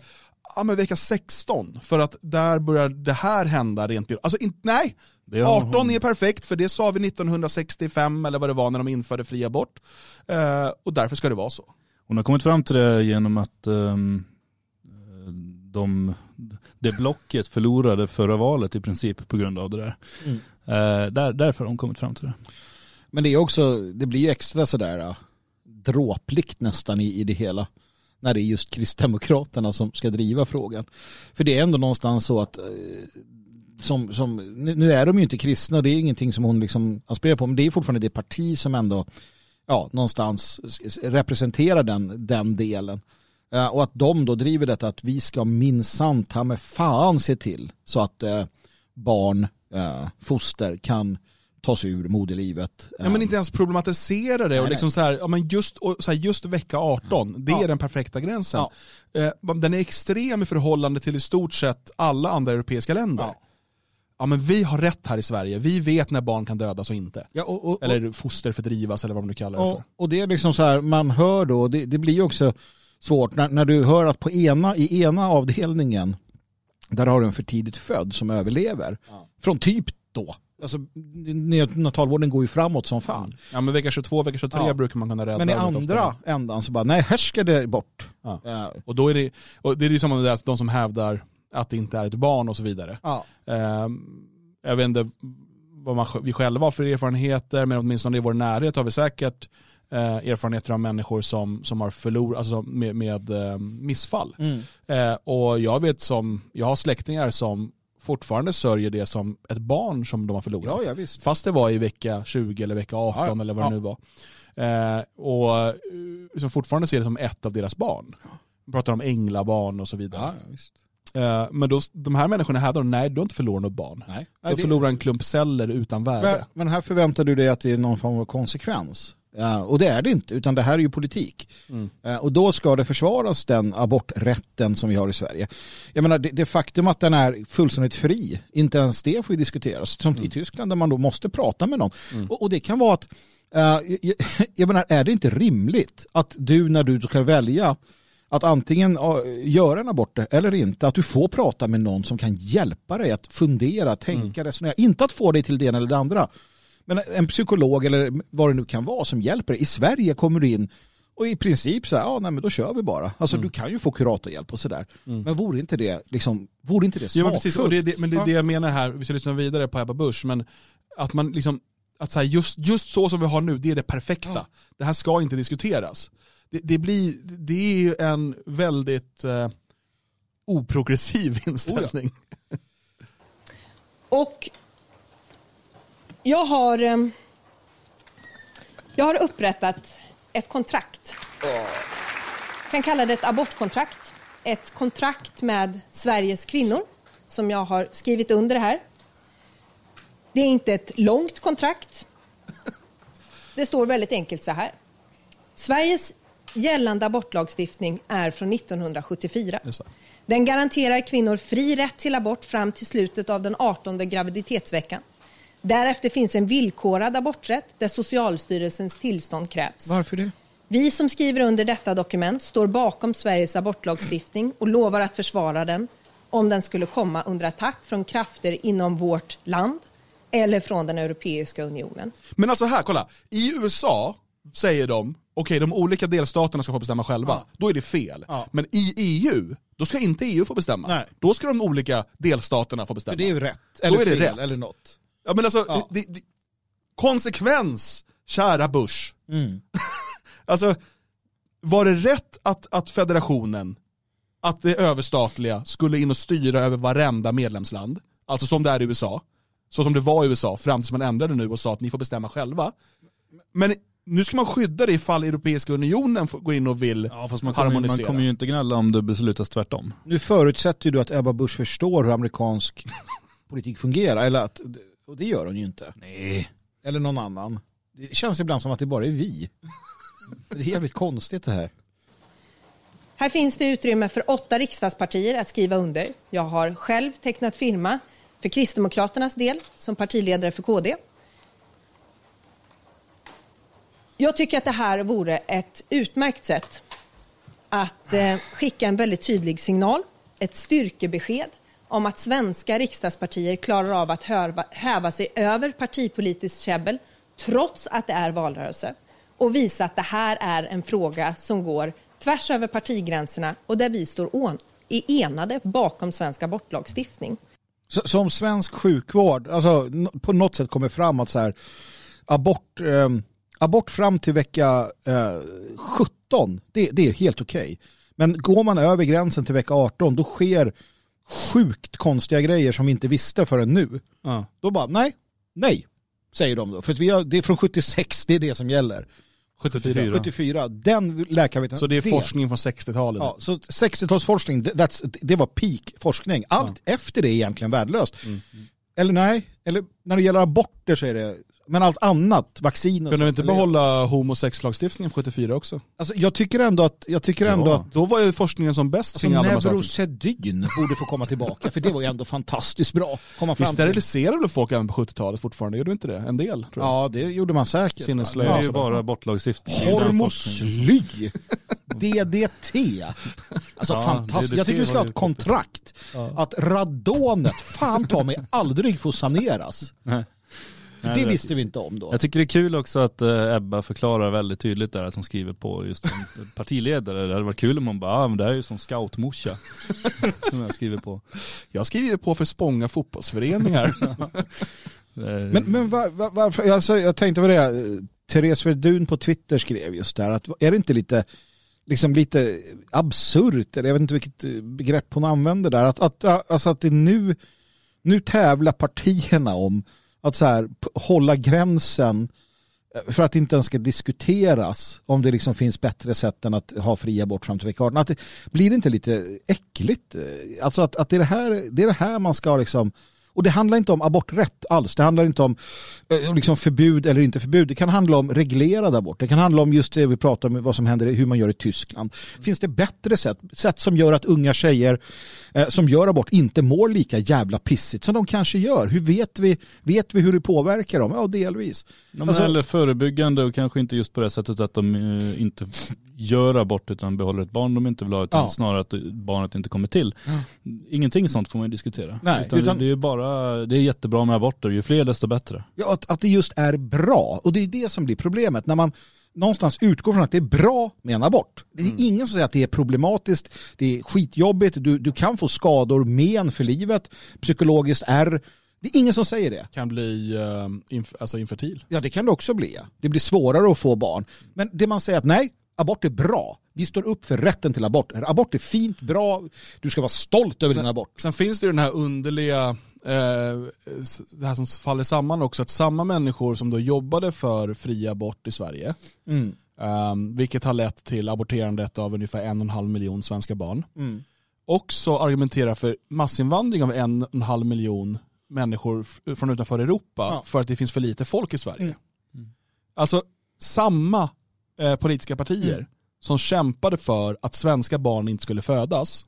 ja men vecka 16, för att där börjar det här hända rent Alltså in, nej, Det har 18 hon- är perfekt, för det sa vi 1965 eller vad det var när de införde fri abort. Eh, och därför ska det vara så. Hon har kommit fram till det genom att ehm, de, det blocket förlorade förra valet i princip på grund av det där. Mm. Eh, där därför har hon kommit fram till det. men det är också, det blir ju extra sådär äh, dråpligt nästan i, i det hela. När det är just Kristdemokraterna som ska driva frågan. För det är ändå någonstans så att eh, som, som, nu nu är de ju inte kristna och det är ingenting som hon liksom aspirerar på men det är fortfarande det parti som ändå ja, någonstans representerar den, den delen. Eh, och att de då driver detta att vi ska minsann ta med fan se till så att eh, barn, eh, foster kan tas ur moderlivet. Ja, men inte ens problematisera det. Nej, och liksom så här, ja, men just, och så här, just vecka 18, det Ja. är den perfekta gränsen. Ja. Eh, den är extrem i förhållande till i stort sett alla andra europeiska länder. Ja. Ja. men vi har rätt här i Sverige. Vi vet när barn kan dödas och inte. Ja, och, och, Eller foster fördrivas eller vad man nu kallar det och, för. och det är liksom så här, man hör då, det, det blir ju också svårt när, när du hör att på ena, i ena avdelningen där har du en för tidigt född som överlever. Från typ då. Alltså neonatalvården går ju framåt som fan. Ja men vecka 22, vecka 23 Ja. brukar man kunna rädda. Men i andra ofta. ändan så bara, nej här ska det bort. Ja. Ja. Och då är det, och det är ju som de som hävdar att det inte är ett barn och så vidare. Ja. Ehm, jag vet inte vad man, vi själva har för erfarenheter, men åtminstone i vår närhet har vi säkert eh, erfarenheter av människor som, som har förlorat, alltså med, med eh, missfall. Mm. Eh, och jag vet som, jag har släktingar som fortfarande sörjer det som ett barn som de har förlorat. ja, ja. Fast det var i vecka 20 eller vecka 18 Ja, eller vad det nu var. Eh, och eh, som fortfarande ser det som ett av deras barn. De pratar om änglabarn och så vidare. Eh, men då, de här människorna hävdar, nej du har inte förlorat något barn. Nej. Du förlorar en klump celler utan Men, värde. men här förväntar du dig att det är någon form av konsekvens. Ja, och det är det inte, utan det här är ju politik. Mm. Eh, Och då ska det försvaras den aborträtten som vi har i Sverige. Jag menar, det, det faktum att den är fullständigt fri, inte ens det får ju diskuteras. Som i Tyskland där man då måste prata med någon. Och, och det kan vara att, eh, jag, jag menar, är det inte rimligt att du när du ska välja att antingen göra en abort eller inte, att du får prata med någon som kan hjälpa dig att fundera, tänka, resonera. Inte att få dig till det ena eller det andra. Men en psykolog eller vad det nu kan vara som hjälper dig. I Sverige kommer du in och i princip så här, ja nej men då kör vi bara. Alltså du kan ju få kuratorhjälp och sådär. Men vore inte det liksom, vore inte det Ja, smakfullt? men precis, och det, det, men det är Ja. det jag menar här, vi ska lyssna vidare på Ebba Busch, men att man liksom, att så här, just, just så som vi har nu, det är det perfekta. Ja. Det här ska inte diskuteras. Det, det, blir, det är ju en väldigt eh, oprogressiv inställning. Oh Och jag har, eh, jag har upprättat ett kontrakt. Jag kan kalla det ett abortkontrakt. Ett kontrakt med Sveriges kvinnor som jag har skrivit under här. Det är inte ett långt kontrakt. Det står väldigt enkelt så här. Sveriges gällande abortlagstiftning är från 1974. Just det. Den garanterar kvinnor fri rätt till abort fram till slutet av den 18 graviditetsveckan. Därefter finns en villkorad aborträtt där Socialstyrelsens tillstånd krävs. Varför det? Vi som skriver under detta dokument står bakom Sveriges abortlagstiftning och lovar att försvara den om den skulle komma under attack från krafter inom vårt land eller från den Europeiska unionen. Men alltså här, kolla. I USA säger de, okej de olika delstaterna ska få bestämma själva. Ja. Då är det fel. Ja. Men i EU, då ska inte EU få bestämma. Nej. Då ska de olika delstaterna få bestämma. För det är ju rätt. Då Eller är det fel, rätt. eller något. Ja men alltså, Ja. Det, det, konsekvens kära Bush, Mm. alltså var det rätt att, att federationen, att det överstatliga skulle in och styra över varenda medlemsland, alltså som det är i USA, så som det var i USA fram tills man ändrade nu och sa att ni får bestämma själva. Men nu ska man skydda det ifall Europeiska unionen går in och vill Ja fast man kommer, man harmonisera. kommer ju inte gnälla om det beslutas tvärtom. Nu förutsätter ju du att Ebba Busch förstår hur amerikansk politik fungerar. Eller att, och det gör hon ju inte. Nej. Eller någon annan. Det känns ibland som att det bara är vi. Det är jävligt konstigt det här. Här finns det utrymme för åtta riksdagspartier att skriva under. Jag har själv tecknat firma för Kristdemokraternas del som partiledare för KD. Jag tycker att det här vore ett utmärkt sätt att eh, skicka en väldigt tydlig signal, ett styrkebesked om att svenska riksdagspartier klarar av att hörva, häva sig över partipolitiskt käbbel trots att det är valrörelse och visa att det här är en fråga som går tvärs över partigränserna och där vi står on- är enade bakom svensk abortlagstiftning. Så, som svensk sjukvård, alltså på något sätt kommer fram att så här, abort, eh, abort fram till vecka eh, 17, det, det är helt okej. Men går man över gränsen till vecka 18, då sker sjukt konstiga grejer som vi inte visste förrän nu. Ja. Då bara, nej, nej, säger de då. För vi har, det är från 76, det är det som gäller. 74. 74, den läkarvetenskapen. Så det är forskning från 60-talet. Ja, så 60-talsforskning, det- var peak forskning. Allt efter det är egentligen värdelöst. Eller nej, eller när det gäller aborter så är det, men allt annat, vaccin och Kunde vi inte behålla homosexlagstiftningen från 74 också? Alltså, jag tycker ändå att, jag tycker Ja. ändå att Då var ju forskningen som bäst alltså, kring alla de. Neurosedyn borde få komma tillbaka, för det var ju ändå fantastiskt bra. Komma Vi fram till. steriliserade väl folk även på 70-talet fortfarande? Gjorde vi inte det? En del tror jag. Ja, det gjorde man säkert. Sinnesslöja. Det är Ja, ju så bara forskningen. Hormosly. DDT. Alltså Ja, fantastiskt. DDT Jag tycker vi ska ha ett kontrakt. Att radonet fan ta mig aldrig får saneras. Nej. För Nej, det det- visste vi inte om då. Jag tycker det är kul också att eh, Ebba förklarar väldigt tydligt där att hon skriver på just partiledare. Det hade varit kul om hon bara, ah, men det här är ju som scoutmorsa. som jag skriver på. Jag skriver ju på för Spånga fotbollsföreningar. Eh, Men, men var, var, varför, alltså, jag tänkte på det, Therese Verdun på Twitter skrev just där, att är det inte lite, liksom lite absurt, eller jag vet inte vilket eh, begrepp hon använder där, att, att, alltså att det nu, nu tävlar partierna om att så här, hålla gränsen eh, för att det inte ens ska diskuteras om det liksom finns bättre sätt än att ha fri abort fram till vecka 18. Att det, blir det inte lite äckligt? Eh, alltså att, att det, är det, här, det är det här man ska liksom och det handlar inte om aborträtt alls. Det handlar inte om eh, liksom förbud eller inte förbud. Det kan handla om reglerad abort. Det kan handla om just det vi pratar om, vad som händer, hur man gör i Tyskland. Finns det bättre sätt? Sätt som gör att unga tjejer eh, som gör abort inte mår lika jävla pissigt som de kanske gör. Hur vet vi, vet vi hur det påverkar dem? Ja, delvis. Ja, men Alltså- eller förebyggande och kanske inte just på det sättet att de eh, inte gör abort utan behåller ett barn de inte vill ha utan Ja. snarare att barnet inte kommer till. Ingenting sånt får man ju diskutera. Nej, utan utan- Det är bara, det är jättebra med aborter, ju fler desto bättre. Ja, att, att det just är bra. Och det är det som blir problemet. När man någonstans utgår från att det är bra med en abort. Det är Mm. ingen som säger att det är problematiskt, det är skitjobbigt, du, du kan få skador, men för livet, psykologiskt är det är ingen som säger det. kan bli eh, inf- alltså infertil. Ja, det kan det också bli. ja. Det blir svårare att få barn. Men det man säger att nej, abort är bra. Vi står upp för rätten till abort. Abort är fint, bra, du ska vara stolt över din abort. Sen finns det ju den här underliga, eh, det här som faller samman också, att samma människor som då jobbade för fri abort i Sverige, Mm. eh, vilket har lett till aborterandet av ungefär en och en halv miljon svenska barn, Mm. också argumenterar för massinvandring av en och en halv miljon människor från utanför Europa Ja. för att det finns för lite folk i Sverige. Mm. Alltså samma eh, politiska partier Mm. som kämpade för att svenska barn inte skulle födas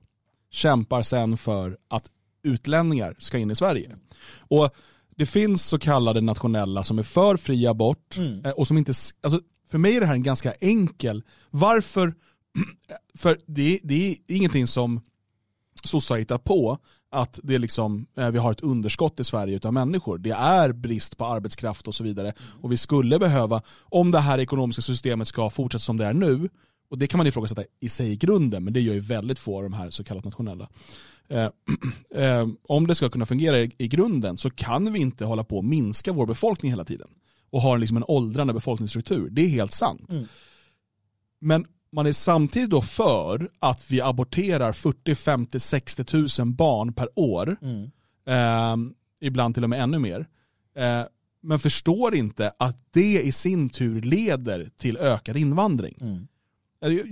kämpar sen för att utlänningar ska in i Sverige. Och det finns så kallade nationella som är för fri abort Mm. eh, och som inte, alltså för mig är det här en ganska enkel, varför, för det, det är ingenting som sossar hittat på att det är liksom, eh, vi har ett underskott i Sverige utav människor. Det är brist på arbetskraft och så vidare. Och vi skulle behöva, om det här ekonomiska systemet ska fortsätta som det är nu, och det kan man ifrågasätta i sig i grunden, men det gör ju väldigt få av de här så kallat nationella. Eh, eh, om det ska kunna fungera i, i grunden så kan vi inte hålla på och minska vår befolkning hela tiden. och har liksom en åldrande befolkningsstruktur. Det är helt sant. Mm. Men man är samtidigt då för att vi aborterar 40, 50, 60 tusen barn per år. Mm. Eh, ibland till och med ännu mer. Eh, men förstår inte att det i sin tur leder till ökad invandring. Mm. Eh,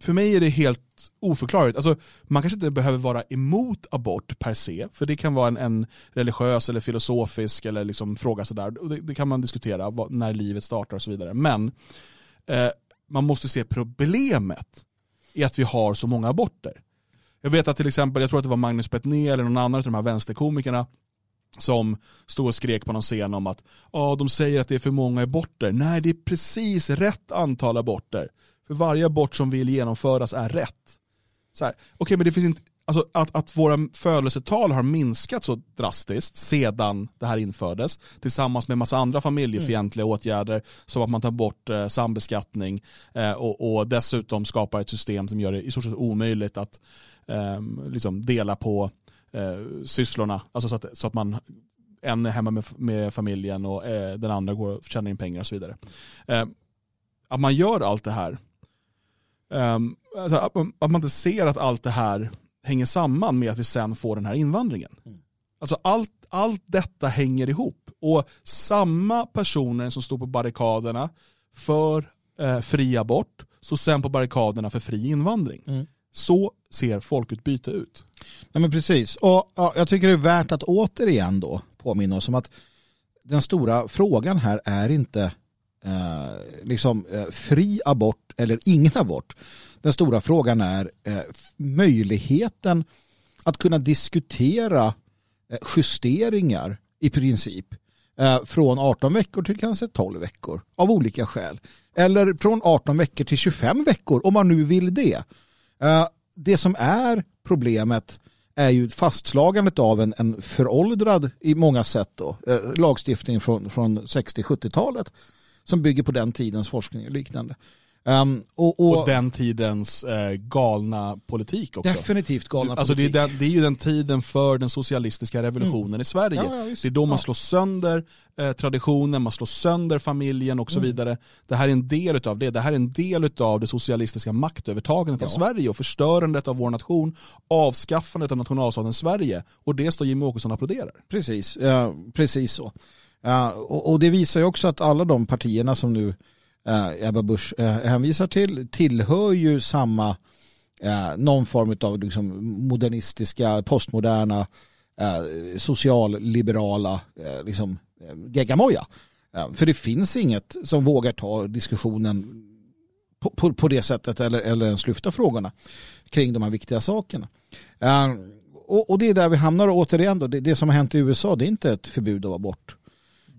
För mig är det helt oförklarligt. Alltså, man kanske inte behöver vara emot abort per se, för det kan vara en, en religiös eller filosofisk eller liksom fråga sådär. Det, det kan man diskutera vad, när livet startar och så vidare. Men eh, man måste se problemet i att vi har så många aborter. Jag vet att till exempel, jag tror att det var Magnus Bettner eller någon annan av de här vänsterkomikerna som stod och skrek på någon scen om att ja, de säger att det är för många aborter. Nej, det är precis rätt antal aborter. För varje abort som vill genomföras är rätt. Så här, Okej, men det finns inte, alltså att, att våra födelsetal har minskat så drastiskt sedan det här infördes, tillsammans med massa andra familjefientliga åtgärder, som att man tar bort eh, sambeskattning eh, och, och dessutom skapar ett system som gör det i stort sett omöjligt att eh, liksom dela på eh, sysslorna, alltså så att, så att man en är hemma med, med familjen och eh, den andra går och tjänar in pengar och så vidare. Eh, att man gör allt det här, ehm, alltså att man inte ser att allt det här hänger samman med att vi sen får den här invandringen. Mm. Alltså allt, allt detta hänger ihop. Och samma personer som står på barrikaderna för eh, fri abort står sen på barrikaderna för fri invandring. Mm. Så ser folkutbyte ut. Nej, men precis. Och ja, jag tycker det är värt att återigen då påminna oss om att den stora frågan här är inte eh, liksom eh, fri abort eller ingen abort. Den stora frågan är eh, möjligheten att kunna diskutera eh, justeringar i princip eh, från 18 veckor till kanske 12 veckor av olika skäl. Eller från 18 veckor till 25 veckor om man nu vill det. Eh, det som är problemet är ju fastslagandet av en, en föråldrad i många sätt då, eh, lagstiftning från, från 60-70-talet som bygger på den tidens forskning och liknande. Um, och, och, Och den tidens eh, galna politik också. definitivt galna Alltså det, är politik. den, det är ju den tiden för den socialistiska revolutionen i Sverige. Ja, ja, det är då man slår sönder eh, traditionen, man slår sönder familjen och så Mm. vidare. Det här är en del av det. Det här är en del av det socialistiska maktövertagandet av Ja. Sverige och förstörandet av vår nation, avskaffandet av nationalstaten Sverige. Och det står Jimmie Åkesson och applåderar. Precis, ja, precis så. Ja, och, och det visar ju också att alla de partierna som nu eh, Ebba Busch eh, hänvisar till tillhör ju samma eh, någon form av liksom, modernistiska, postmoderna, eh, socialliberala eh, liksom, eh, geggamoja. Eh, för det finns inget som vågar ta diskussionen på, på, på det sättet eller, eller ens lyfta frågorna kring de här viktiga sakerna. Uh, och, och det är där vi hamnar och återigen då, det, det som har hänt i USA det är inte ett förbud av abort.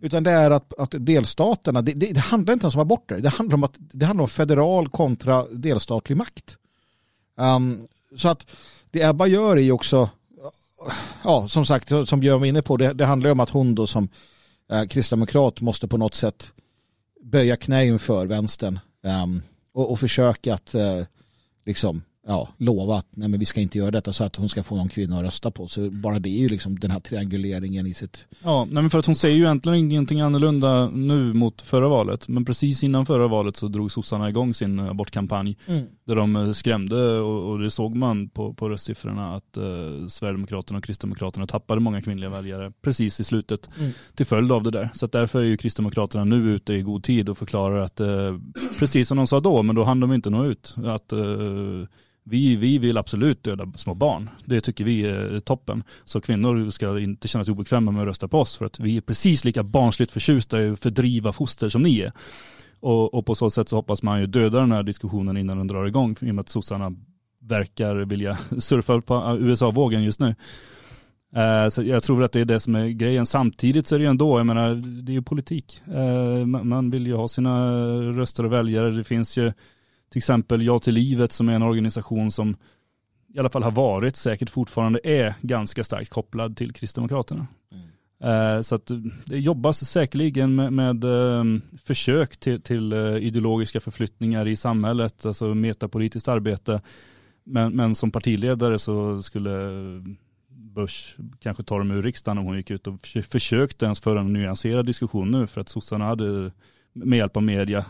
Utan det är att, att delstaterna, det, det, det handlar inte ens om aborter, det handlar om, att, det handlar om federal kontra delstatlig makt. Um, så att det Ebba gör är ju också, ja som sagt, som Björn var inne på, det, det handlar ju om att hon då som eh, kristdemokrat måste på något sätt böja knä inför vänstern um, och, och försöka att eh, liksom ja, att nej, men vi ska inte göra detta så att hon ska få någon kvinna att rösta på. Så bara det är ju liksom den här trianguleringen i sitt... Ja, nej men för att hon säger ju egentligen ingenting annorlunda nu mot förra valet. Men precis innan förra valet så drog sossarna igång sin abortkampanj. Där de eh, skrämde och, och det såg man på, på röstsiffrorna att eh, Sverigedemokraterna och Kristdemokraterna tappade många kvinnliga väljare precis i slutet Mm. till följd av det där. Så därför är ju Kristdemokraterna nu ute i god tid och förklarar att eh, precis som de sa då, men då hann de inte nå ut. Att eh, vi, vi vill absolut döda små barn. Det tycker vi är toppen. Så kvinnor ska inte känna sig obekväma med att rösta på oss för att vi är precis lika barnsligt förtjusta i att fördriva foster som ni är. Och, och på så sätt så hoppas man ju döda den här diskussionen innan den drar igång i och med att sossarna verkar vilja surfa på äh, USA-vågen just nu. Eh, så jag tror att det är det som är grejen. Samtidigt så är det ju ändå, jag menar, det är ju politik. Eh, man- Man vill ju ha sina röster och väljare. Det finns ju till exempel Ja till livet som är en organisation som i alla fall har varit, säkert fortfarande är ganska starkt kopplad till Kristdemokraterna. Eh, Så att det jobbas säkerligen med, med eh, försök till, till eh, ideologiska förflyttningar i samhället, alltså metapolitiskt arbete. Men, men som partiledare så skulle Bush kanske tar dem ur riksdagen om hon gick ut och försökte ens föra en nyanserad diskussion nu för att sossarna hade med hjälp av media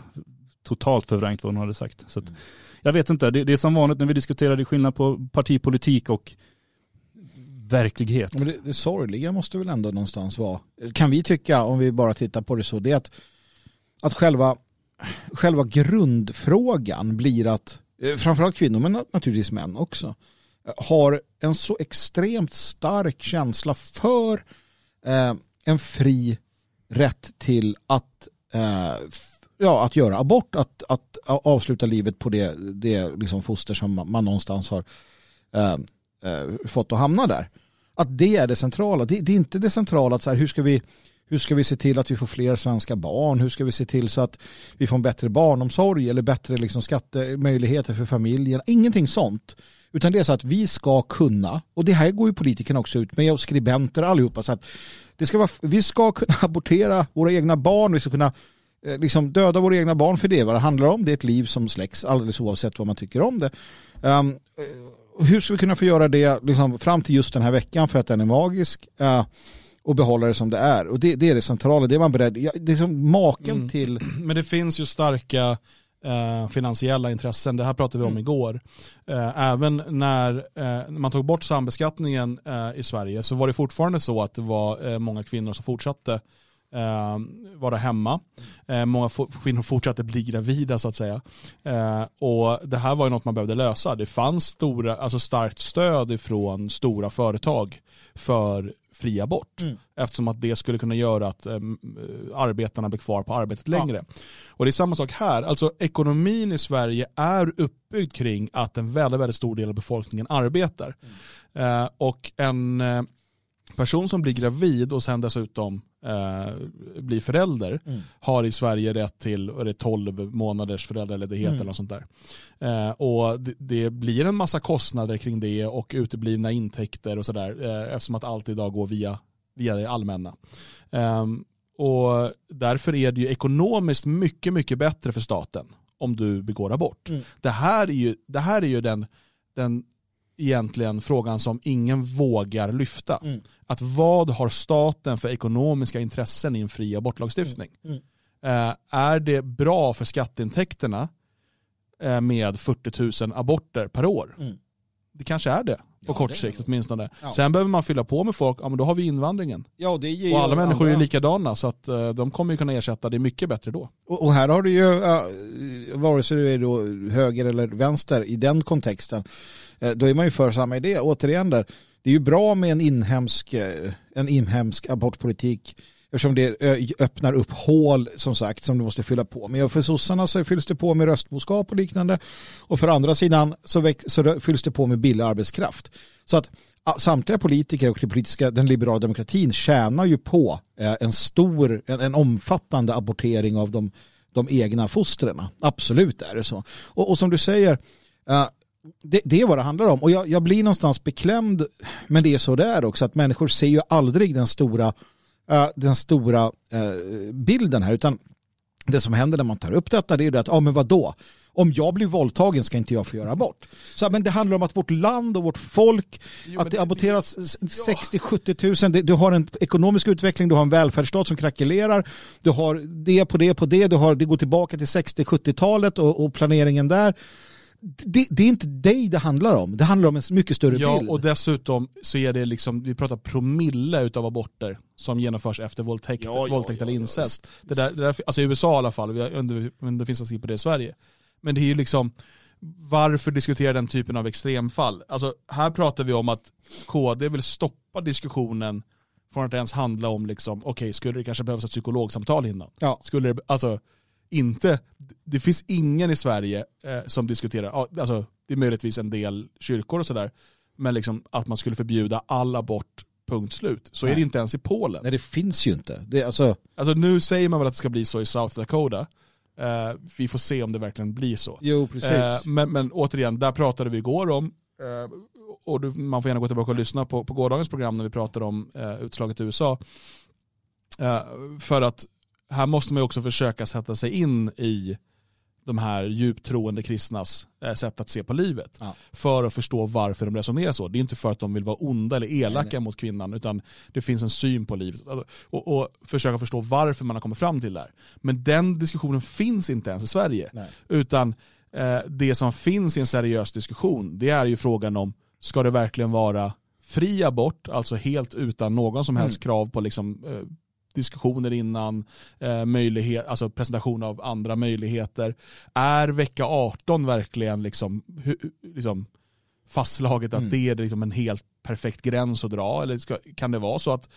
totalt förvrängt vad hon hade sagt. Så att, mm. jag vet inte, det, det, är som vanligt när vi diskuterar det skillnad på partipolitik och verklighet. Men det, det sorgliga måste väl ändå någonstans vara, kan vi tycka om vi bara tittar på det så, det är att, att själva, själva grundfrågan blir att, eh, framförallt kvinnor men naturligtvis män också, har en så extremt stark känsla för eh, en fri rätt till att, eh, ja, att göra abort, att, att avsluta livet på det, det liksom foster som man, man någonstans har eh, eh, fått att hamna där. Att det är det centrala. Det, det, är inte det centrala att så här, hur ska vi hur ska vi se till att vi får fler svenska barn? Hur ska vi se till så att vi får en bättre barnomsorg eller bättre liksom skattemöjligheter för familjen? Ingenting sånt. Utan det är så att vi ska kunna, och det här går ju politikerna också ut med och skribenter allihopa, så att det ska vara, vi ska kunna abortera våra egna barn, vi ska kunna eh, liksom döda våra egna barn för det är vad det handlar om. Det är ett liv som släcks alldeles oavsett vad man tycker om det. Um, hur ska vi kunna få göra det liksom, fram till just den här veckan för att den är magisk uh, och behålla det som det är? Och det, det är det centrala, det är man beredd, det är som maken mm. till... Men det finns ju starka eh, finansiella intressen. Det här pratade vi om mm. igår. Eh, även när eh, man tog bort sambeskattningen eh, i Sverige så var det fortfarande så att det var eh, många kvinnor som fortsatte eh, vara hemma. Eh, många kvinnor fortsatte bli gravida så att säga. Eh, och det här var ju något man behövde lösa. Det fanns stora, alltså starkt stöd från stora företag för fri abort. Mm. Eftersom att det skulle kunna göra att um, arbetarna blir kvar på arbetet längre. Ja. Och det är samma sak här. Alltså ekonomin i Sverige är uppbyggd kring att en väldigt, väldigt stor del av befolkningen arbetar. Mm. Uh, och en uh, person som blir gravid och sen dessutom uh, blir förälder mm. har i Sverige rätt till är det 12 månaders föräldraledighet mm. eller något sånt där. Uh, och det, det, blir en massa kostnader kring det och uteblivna intäkter och sådär uh, eftersom att allt idag går via, via det allmänna. Um, och därför är det ju ekonomiskt mycket, mycket bättre för staten om du begår abort. Mm. Det här är ju, det här är ju den, den egentligen frågan som ingen vågar lyfta. Mm. Att vad har staten för ekonomiska intressen i en fri abortlagstiftning? Mm. Mm. Eh, är det bra för skatteintäkterna eh, med 40 000 aborter per år? Mm. Det kanske är det på ja, kort sikt åtminstone. Ja. Sen behöver man fylla på med folk, ja men då har vi invandringen. Ja, det ger och alla människor andra. är likadana så att uh, de kommer ju kunna ersätta det mycket bättre då. Och, och här har du ju, uh, vare sig du är då höger eller vänster i den kontexten, uh, då är man ju för samma idé. Återigen där, det är ju bra med en inhemsk, uh, en inhemsk abortpolitik Eftersom det öppnar upp hål som sagt som du måste fylla på med. Och för sossarna så fylls det på med röstboskap och liknande. Och för andra sidan så, så fylls det på med billig arbetskraft. Så att samtliga politiker och politiska, den liberala demokratin tjänar ju på eh, en stor, en, en omfattande abortering av de, de egna fostren. Absolut är det så. Och, och som du säger, eh, det, det, är vad det handlar om. Och jag, jag, blir någonstans beklämd, men det är så det är också, att människor ser ju aldrig den stora uh, den stora uh, bilden här utan det som händer när man tar upp detta det är det att, ja men vadå? Om jag blir våldtagen ska inte jag få göra abort. Så, men det handlar om att vårt land och vårt folk, jo, att det, aborteras 60-70 000, du har en ekonomisk utveckling, du har en välfärdsstat som krackelerar, du har det på det på det, du har, det går tillbaka till 60-70-talet och, och planeringen där det, det, är inte dig det handlar om. Det handlar om en mycket större ja, bild. och dessutom så är det liksom, vi pratar promille av aborter som genomförs efter våldtäkt, ja, våldtäkt ja, eller incest. Det där, det där, alltså i USA i alla fall, det finns att på det i Sverige. Men det är ju liksom, varför diskutera den typen av extremfall? Alltså här pratar vi om att KD vill stoppa diskussionen från att ens handla om, liksom, okej, okay, skulle det kanske behövas ett psykologsamtal innan? Ja. Skulle det, alltså, inte, det finns ingen i Sverige eh, som diskuterar, alltså det är möjligtvis en del kyrkor och sådär, men liksom att man skulle förbjuda all abort punkt slut. Så Nej. är det inte ens i Polen. Nej det finns ju inte. Det, alltså... alltså nu säger man väl att det ska bli så i South Dakota. Eh, vi får se om det verkligen blir så. Jo precis. Eh, men, men återigen, där pratade vi igår om, eh, och du, man får gärna gå tillbaka och lyssna på, på gårdagens program när vi pratade om eh, utslaget i USA. Eh, för att här måste man också försöka sätta sig in i de här djupt troende kristnas eh, sätt att se på livet. Ja. För att förstå varför de resonerar så. Det är inte för att de vill vara onda eller elaka Nej, mot kvinnan utan det finns en syn på livet. Alltså, Och, och försöka förstå varför man har kommit fram till det här. Men den diskussionen finns inte ens i Sverige. Nej. Utan eh, det som finns i en seriös diskussion det är ju frågan om ska det verkligen vara fri abort, alltså helt utan någon som helst krav på liksom, eh, diskussioner innan, eh, möjlighet, alltså presentation av andra möjligheter. Är vecka 18 verkligen liksom, hu, liksom fastslaget att Mm. det är liksom en helt perfekt gräns att dra? Eller ska, kan det vara så att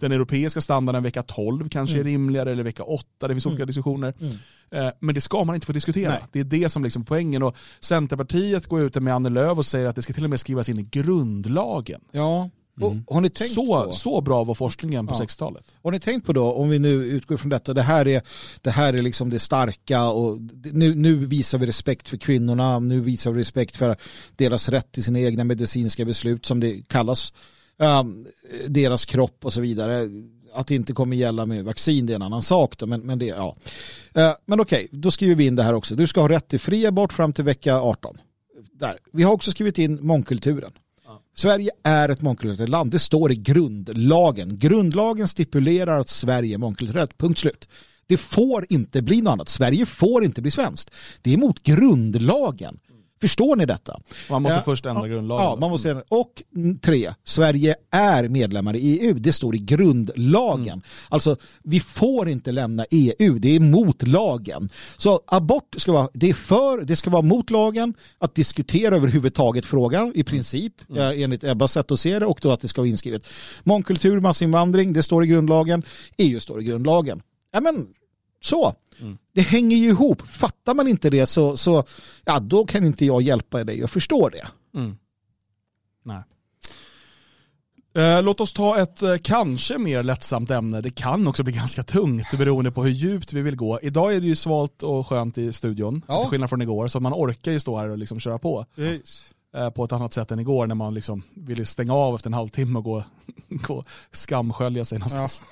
den europeiska standarden vecka 12 kanske är Mm. rimligare eller vecka 8? Det finns olika diskussioner. Mm. Eh, Men det ska man inte få diskutera. Nej. Det är det som liksom är poängen. Och Centerpartiet går ut med Annie Lööf och säger att det ska till och med skrivas in i grundlagen. Ja, och Mm. har ni tänkt Så, på? så bra var forskningen på Ja. 60-talet. Har ni tänkt på då, om vi nu utgår från detta, det här är det, här är liksom det starka och nu, nu visar vi respekt för kvinnorna, nu visar vi respekt för deras rätt till sina egna medicinska beslut som det kallas, um, deras kropp och så vidare. Att det inte kommer gälla med vaccin det är en annan sak då, men, men det, ja. Eh, men okej, då skriver vi in det här också. Du ska ha rätt till fri abort fram till vecka 18. Där. Vi har också skrivit in mångkulturen. Sverige är ett mångkulturellt land. Det står i grundlagen. Grundlagen stipulerar att Sverige är mångkulturellt. Punkt slut. Det får inte bli något annat. Sverige får inte bli svenskt. Det är mot grundlagen. Förstår ni detta? Man måste Ja, först ändra grundlagen. Ja, man måste ändra. Och mm, tre, Sverige är medlemmar i EU. Det står i grundlagen. Mm. Alltså, vi får inte lämna EU. Det är mot lagen. Så abort ska vara, det är för, det ska vara mot lagen att diskutera överhuvudtaget frågan i princip, Mm. eh, enligt Ebbas sätt att se det och då att det ska vara inskrivet. Mångkultur, massinvandring, det står i grundlagen. EU står i grundlagen. Ja, men så. Mm. Det hänger ju ihop. Fattar man inte det så, så ja, då kan inte jag hjälpa dig att förstå det. Mm. Nej. Eh, låt oss ta ett eh, kanske mer lättsamt ämne. Det kan också bli ganska tungt beroende på hur djupt vi vill gå. Idag är det ju svalt och skönt i studion, Ja. till skillnad från igår. Så man orkar ju stå här och liksom köra på eh, på ett annat sätt än igår när man liksom ville stänga av efter en halvtimme och gå, gå skamskölja sig någonstans.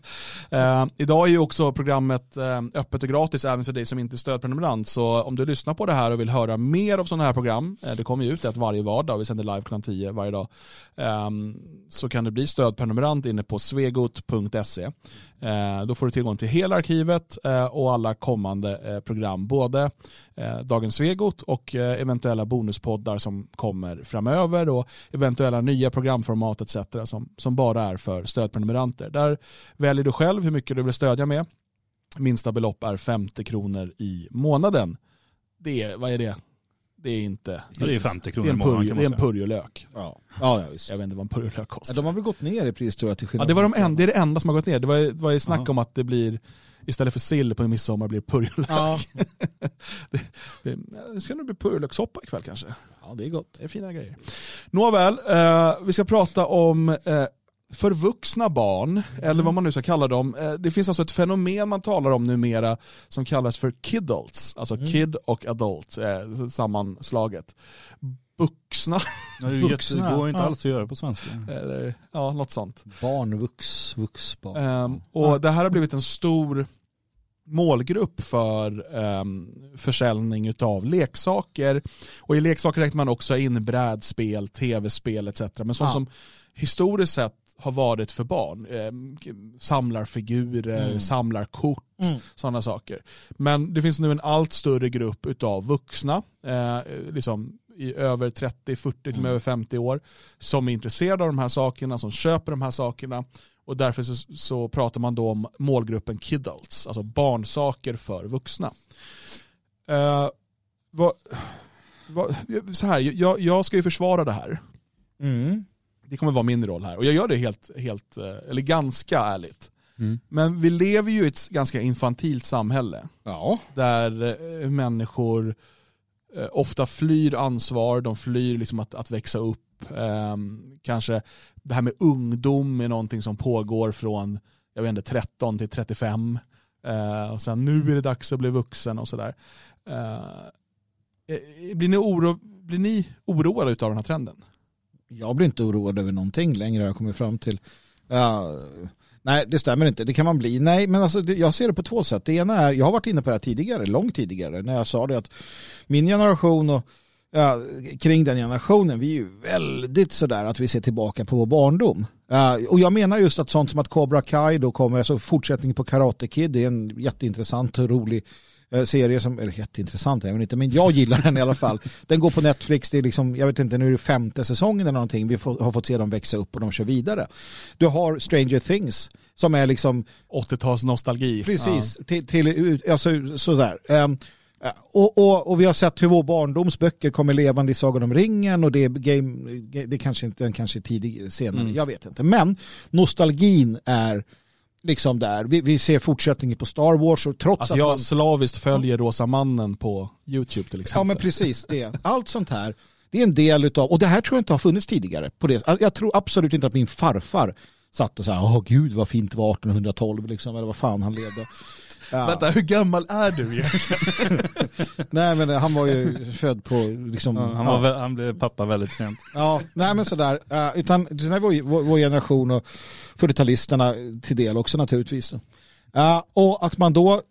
eh, idag är ju också programmet eh, öppet och gratis även för dig som inte är stödprenumerant. Så om du lyssnar på det här och vill höra mer av sådana här program, eh, det kommer ju ut ett varje vardag, vi sänder live klockan 10 varje dag, eh, så kan du bli stödprenumerant inne på svegot.se. Eh, då får du tillgång till hela arkivet eh, och alla kommande eh, program, både eh, Dagens Svegot och eh, eventuella bonuspoddar som kommer framöver och eventuella nya programformat etc. som, som bara är för stödprenumeranter. Där väljer du själv hur mycket du vill stödja med. Minsta belopp är 50 kronor i månaden. Det är, vad är det? Det är inte... Ja, det är 50 kronor det är i en, månaden, det är en purjolök. Ja, ja, ja visst. Jag vet inte vad en purjolök Ja, kostar. de har väl gått ner i pris tror jag till Ja, skillnad det, var de en, det är det enda som har gått ner. Det var, det var ju snack Aha. om att det blir, istället för sill på en midsommar blir det purjolök. Ja. Det, det ska nog bli purjolökssoppa ikväll kanske. ja, det är gott. Det är fina grejer. Nåväl, eh, vi ska prata om eh, förvuxna barn, eller vad man nu ska kalla dem. Eh, det finns alltså ett fenomen man talar om numera som kallas för kidults, alltså Mm. kid och adult eh, sammanslaget. Vuxna, Ja, det, jätte, det går inte ja. alls att göra på svenska. eller ja, något sånt. Barn, vux, vuxbarn. Ehm, och det här har blivit en stor målgrupp för um, försäljning av leksaker. Och i leksaker räknar man också in brädspel, tv-spel etc. Men sånt Ja. som historiskt sett har varit för barn. Um, samlarfigurer, Mm. samlarkort, Mm. sådana saker. Men det finns nu en allt större grupp utav vuxna, eh, liksom i över 30, 40 till med över 50 år, som är intresserade av de här sakerna, som köper de här sakerna. Och därför så, så pratar man då om målgruppen kidults, alltså barnsaker för vuxna. Eh, vad, vad, så här, jag, jag ska ju försvara det här. Mm. Det kommer vara min roll här. Och jag gör det helt, helt eh, eller ganska ärligt. Mm. Men vi lever ju i ett ganska infantilt samhälle Ja. där eh, människor Eh, ofta flyr ansvar, de flyr liksom att, att växa upp. Ehm, kanske det här med ungdom är någonting som pågår från jag vet inte, 13 till 35. Eh, och sen nu är det dags att bli vuxen och sådär. Eh, eh blir, ni oro, blir ni oroade av den här trenden? Jag blir inte oroad över någonting längre har jag kommit fram till. Ja, Nej, det stämmer inte. Det kan man bli. Nej, men alltså, jag ser det på två sätt. Det ena är, jag har varit inne på det här tidigare, långt tidigare, när jag sa det att min generation och ja, kring den generationen, vi är ju väldigt sådär att vi ser tillbaka på vår barndom. Uh, och jag menar just att sånt som att Cobra Kai då kommer, alltså fortsättning på Karate Kid, det är en jätteintressant och rolig serie som, eller jätteintressant, jag vet inte, men jag gillar den i alla fall. Den går på Netflix, det är liksom, jag vet inte, nu är det femte säsongen eller någonting, vi har fått se dem växa upp och de kör vidare. Du har Stranger Things, som är liksom 80-tals nostalgi. Precis, ja. till, till, alltså, sådär. Um, och, och, och, vi har sett hur vår barndomsböcker kommer levande i Sagan om ringen och det är game, det kanske inte den kanske tidig senare, mm. jag vet inte. Men nostalgin är liksom där. Vi, vi ser fortsättningen på Star Wars och trots alltså att jag man... slaviskt följer Rosa mannen på YouTube till exempel. Ja men precis det. Allt sånt här, det är en del utav, och det här tror jag inte har funnits tidigare. På det. Jag tror absolut inte att min farfar satt och sa, åh gud vad fint det var 1812 liksom, eller vad fan han levde. Ja. Vänta, hur gammal är du egentligen? nej men han var ju född på liksom, ja, han, var, ja. han blev pappa väldigt sent. Ja, nej men sådär. Uh, utan det är vår, vår, vår generation och 40-talisterna till del också naturligtvis. Uh, och att man då uh,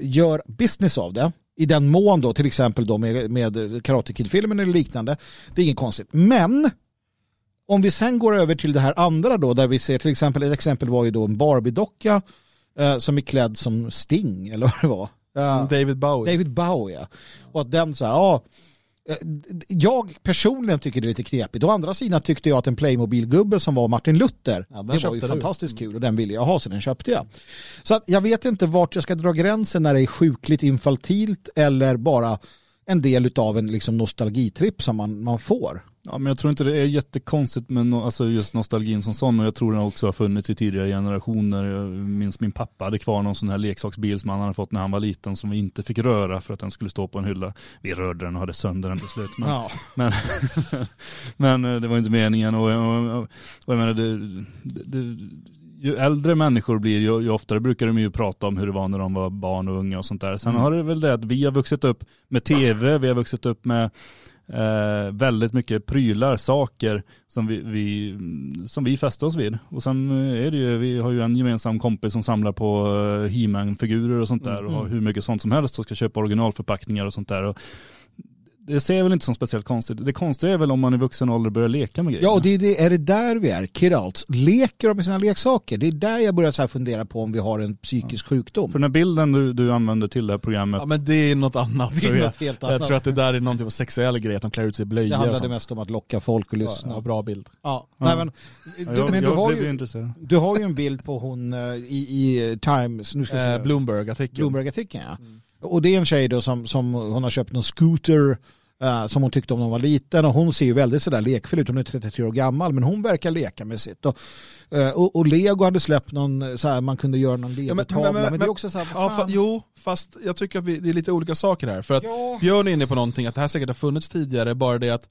gör business av det i den mån då till exempel då med, med Karate Kid-filmen eller liknande. Det är inget konstigt. Men om vi sen går över till det här andra då där vi ser till exempel, ett exempel var ju då en Barbie-docka eh, som är klädd som Sting eller vad det var. Uh, David Bowie. David Bowie ja. Och att den så här, ja. Eh, jag personligen tycker det är lite knepigt. Å andra sidan tyckte jag att en Playmobil-gubbe som var Martin Luther, ja, det var ju fantastiskt kul och den ville jag ha så den köpte jag. Så att jag vet inte vart jag ska dra gränsen när det är sjukligt infantilt eller bara en del av en liksom nostalgitripp som man, man får. Ja, men jag tror inte det är jättekonstigt med no alltså just nostalgin som sån och jag tror den också har funnits i tidigare generationer. Jag minns min pappa hade kvar någon sån här leksaksbil som han hade fått när han var liten som vi inte fick röra för att den skulle stå på en hylla. Vi rörde den och hade sönder den till slut. Men, ja. men, men, eh, det var inte meningen och, och, och, och jag menar det, det, ju äldre människor blir, ju, ju, oftare brukar de ju prata om hur det var när de var barn och unga och sånt där. Sen mm. har det väl det att vi har vuxit upp med tv, vi har vuxit upp med eh, väldigt mycket prylar, saker som vi, vi, som vi fäster oss vid. Och sen är det ju, vi har ju en gemensam kompis som samlar på uh, He-Man-figurer och sånt där mm. och har hur mycket sånt som helst och ska köpa originalförpackningar och sånt där. Och det ser jag väl inte som speciellt konstigt. Det konstiga är väl om man i vuxen ålder börjar leka med grejer. Ja, och det är, det, är det där vi är, Kiralts. Leker de med sina leksaker? Det är där jag börjar så fundera på om vi har en psykisk ja. sjukdom. För den bilden du, du använder till det här programmet. Ja, men det är något annat. Det är något helt annat. Jag tror att det där är någon typ av sexuell grej, att de klär ut sig i blöjor. Det handlade mest om att locka folk och lyssna. Ja, bra bild. Ja. ja. Nej, men, du, jag, men du, har ju, du har ju en bild på hon eh, i, i Times, nu ska jag säga. Eh, Bloomberg-artikeln. Bloomberg-artikeln, ja. Mm. Och det är en tjej då som, som hon har köpt någon scooter Uh, som hon tyckte om när hon var liten och hon ser ju väldigt sådär lekfull ut, hon är 33 år gammal men hon verkar leka med sitt. Och, uh, och, och, Lego hade släppt någon, så här, man kunde göra någon legotavla ja, men, men, men, det är också så här, ja, fa, Jo, fast jag tycker att vi, det är lite olika saker här. För att ja. Björn är inne på någonting, att det här säkert har funnits tidigare, bara det att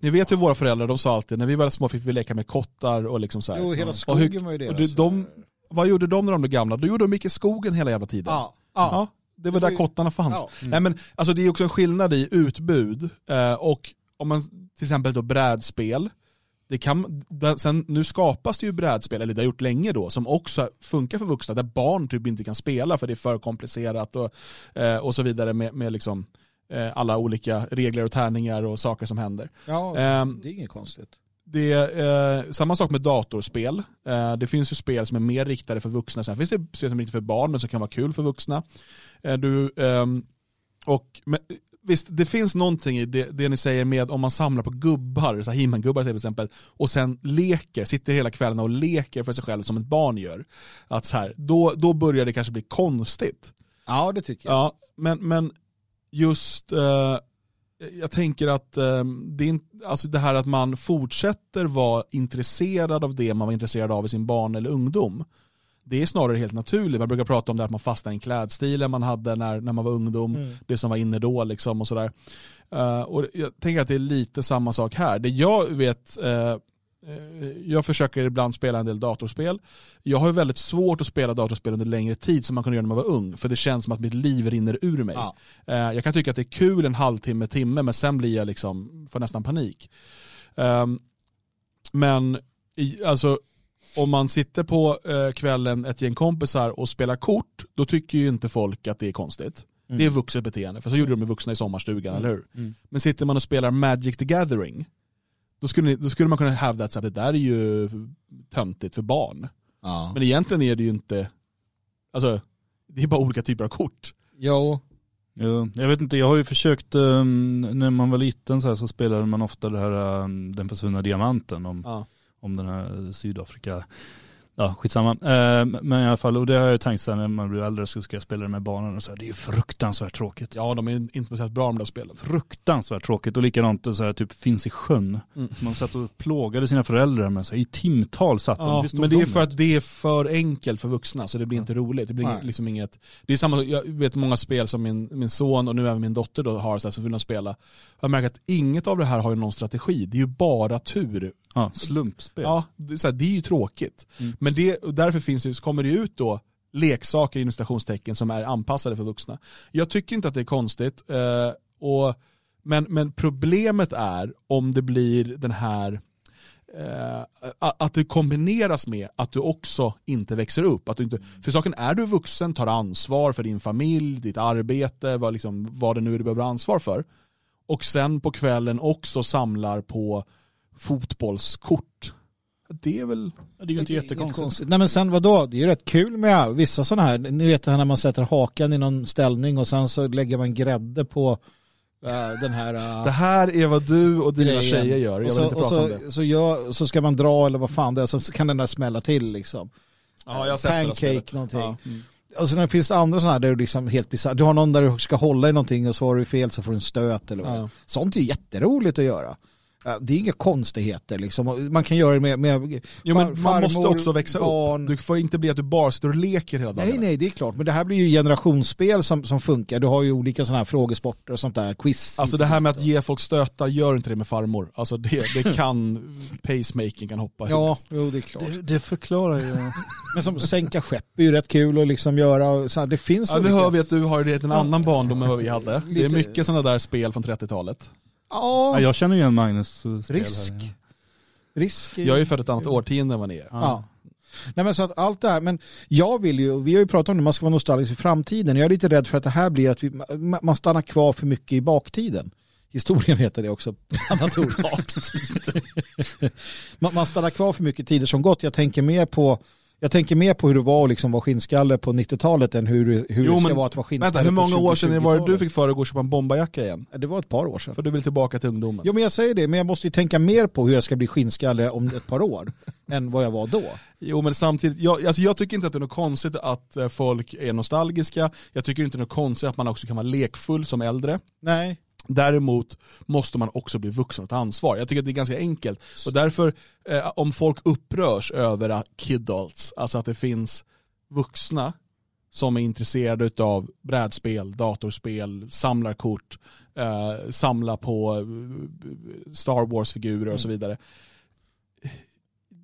ni vet hur våra föräldrar, de sa alltid, när vi var små fick vi leka med kottar och liksom så här. Jo, hela skogen och hur, var ju deras. de, vad gjorde de när de blev gamla? Då gjorde de mycket skogen hela jävla tiden. Ja. ja. Det var det där ju... kottarna fanns. Ja. Mm. Nej, men, alltså, det är också en skillnad i utbud eh, och om man till exempel då brädspel, det kan, sen, nu skapas det ju brädspel, eller det har gjort länge då, som också funkar för vuxna, där barn typ inte kan spela för det är för komplicerat och, eh, och så vidare med, med liksom, eh, alla olika regler och tärningar och saker som händer. Ja, ehm, det är inget konstigt. Det är eh, samma sak med datorspel. Eh, det finns ju spel som är mer riktade för vuxna. Sen finns det spel som är riktade för barn men som kan vara kul för vuxna. Du, ehm, och, men, visst, det finns någonting i det, det, ni säger med om man samlar på gubbar, så He-Man-gubbar till exempel, och sen leker, sitter hela kvällen och leker för sig själv som ett barn gör. Att så här, då, då börjar det kanske bli konstigt. Ja, det tycker jag. Ja, men, men just eh, jag tänker att eh, det, är, alltså det här att man fortsätter vara intresserad av det man var intresserad av i sin barn eller ungdom. Det är snarare helt naturligt. Man brukar prata om det att man fastnar i en klädstil man hade när, när man var ungdom. Mm. Det som var inne då liksom och sådär. Uh, och jag tänker att det är lite samma sak här. Det jag vet uh, jag försöker ibland spela en del datorspel. Jag har väldigt svårt att spela datorspel under längre tid som man kunde göra när man var ung. För det känns som att mitt liv rinner ur mig. Ja. Jag kan tycka att det är kul en halvtimme, timme, men sen blir jag liksom, får nästan panik. Ehm, men alltså, om man sitter på eh, kvällen ett gäng kompisar och spelar kort, då tycker ju inte folk att det är konstigt. Mm. Det är vuxet beteende, för så gjorde de med vuxna i sommarstugan, eller hur? Mm. Men sitter man och spelar Magic the Gathering, då skulle, ni, då skulle man kunna hävda att det där är ju töntigt för barn. Ja. Men egentligen är det ju inte, alltså det är bara olika typer av kort. Jo. Ja, jag vet inte, jag har ju försökt, um, när man var liten så, här, så spelade man ofta det här, um, den försvunna diamanten om, Ja. Om den här Sydafrika. Ja, skitsamma. Eh, men i alla fall, och det har jag tänkt sen när man blir äldre så ska jag spela det med barnen och så här, det är ju fruktansvärt tråkigt. ja, de är inte speciellt bra de där spelen. Fruktansvärt tråkigt och likadant så här, typ finns i sjön. Mm. Man satt och plågade sina föräldrar med så här, i timtal satt de. Ja, stod men det är de för att det är för enkelt för vuxna så det blir inte roligt. Det blir Nej. liksom inget, det är samma, jag vet många spel som min, min son och nu även min dotter då har så här, så vill de spela. Jag märker att inget av det här har ju någon strategi, det är ju bara tur. Ja, slumpspel. Ja, det, är så här, det är ju tråkigt. Mm. Men det, därför finns det, så kommer det ut då leksaker inom citationstecken som är anpassade för vuxna. Jag tycker inte att det är konstigt. Eh, och, men, men problemet är om det blir den här eh, att det kombineras med att du också inte växer upp. Att du inte, för saken är du vuxen, tar ansvar för din familj, ditt arbete, vad, liksom, vad det nu är du behöver ansvar för. Och sen på kvällen också samlar på fotbollskort. Det är väl... Det är ju inte jättekonstigt. konstigt. Nej men sen vadå, det är ju rätt kul med vissa sådana här, ni vet det här när man sätter hakan i någon ställning och sen så lägger man grädde på eh, den här uh, Det här är vad du och dina grejen. tjejer gör, jag och vill så, inte och prata så, om det. Så, gör, så ska man dra eller vad fan det är, så kan den där smälla till liksom. Ja, jag har sett det Pancake spelet. någonting. Ja. Mm. Och sen finns det andra sådana här där du liksom helt bisarrt, du har någon där du ska hålla i någonting och så har du fel så får du en stöt eller vad. Ja. Sånt är ju jätteroligt att göra. Det är inga konstigheter liksom. Man kan göra det med, med Jo, men far- man måste farmor, också växa barn. upp. Du får inte bli att du bara sitter och leker hela dagen. Nej, nej, det är klart. Men det här blir ju generationsspel som, som funkar. Du har ju olika sådana här frågesporter och sånt där, quiz. Alltså det här med att ge folk stötar, gör inte det med farmor. Alltså det, det kan, pacemaking kan hoppa Ja, jo det är klart. Det, det förklarar ju. Men som sänka skepp är ju rätt kul att liksom göra. och Så här, det finns Ja, nu olika- hör vi att du har det en annan barndom än vad vi hade. Det är Lite- mycket sådana där spel från 30-talet. Ja, Ja, jag känner igen Magnus eh, risk. Här, ja. Risk. är- Jag är ju född ett annat årtionde än vad ni är. Ja. Nej men så att allt det här, men jag vill ju, vi har ju pratat om det, man ska vara nostalgisk i framtiden. Jag är lite rädd för att det här blir att vi, ma- man stannar kvar för mycket i baktiden. Historien heter det också. Annat ord. man, man stannar kvar för mycket tider som gått. Jag tänker mer på jag tänker mer på hur det var att liksom vara skinnskalle på 90-talet än hur, hur Jo, det ska men vara att vara skinnskalle Vänta, hur många år sedan var det du 20-talet. fick för att gå och köpa en bombarjacka igen? Det var ett par år sedan. För du vill tillbaka till ungdomen. Jo men jag säger det, men jag måste ju tänka mer på hur jag ska bli skinnskalle om ett par år än vad jag var då. Jo men samtidigt, jag, alltså jag tycker inte att det är något konstigt att eh, folk är nostalgiska. Jag tycker inte det är något konstigt att man också kan vara lekfull som äldre. Nej. Däremot måste man också bli vuxen och ta ansvar. Jag tycker att det är ganska enkelt. Och därför, eh, om folk upprörs över kidults, alltså att det finns vuxna som är intresserade av brädspel, datorspel, samlar kort, eh, samlar på eh, Star Wars-figurer och så vidare.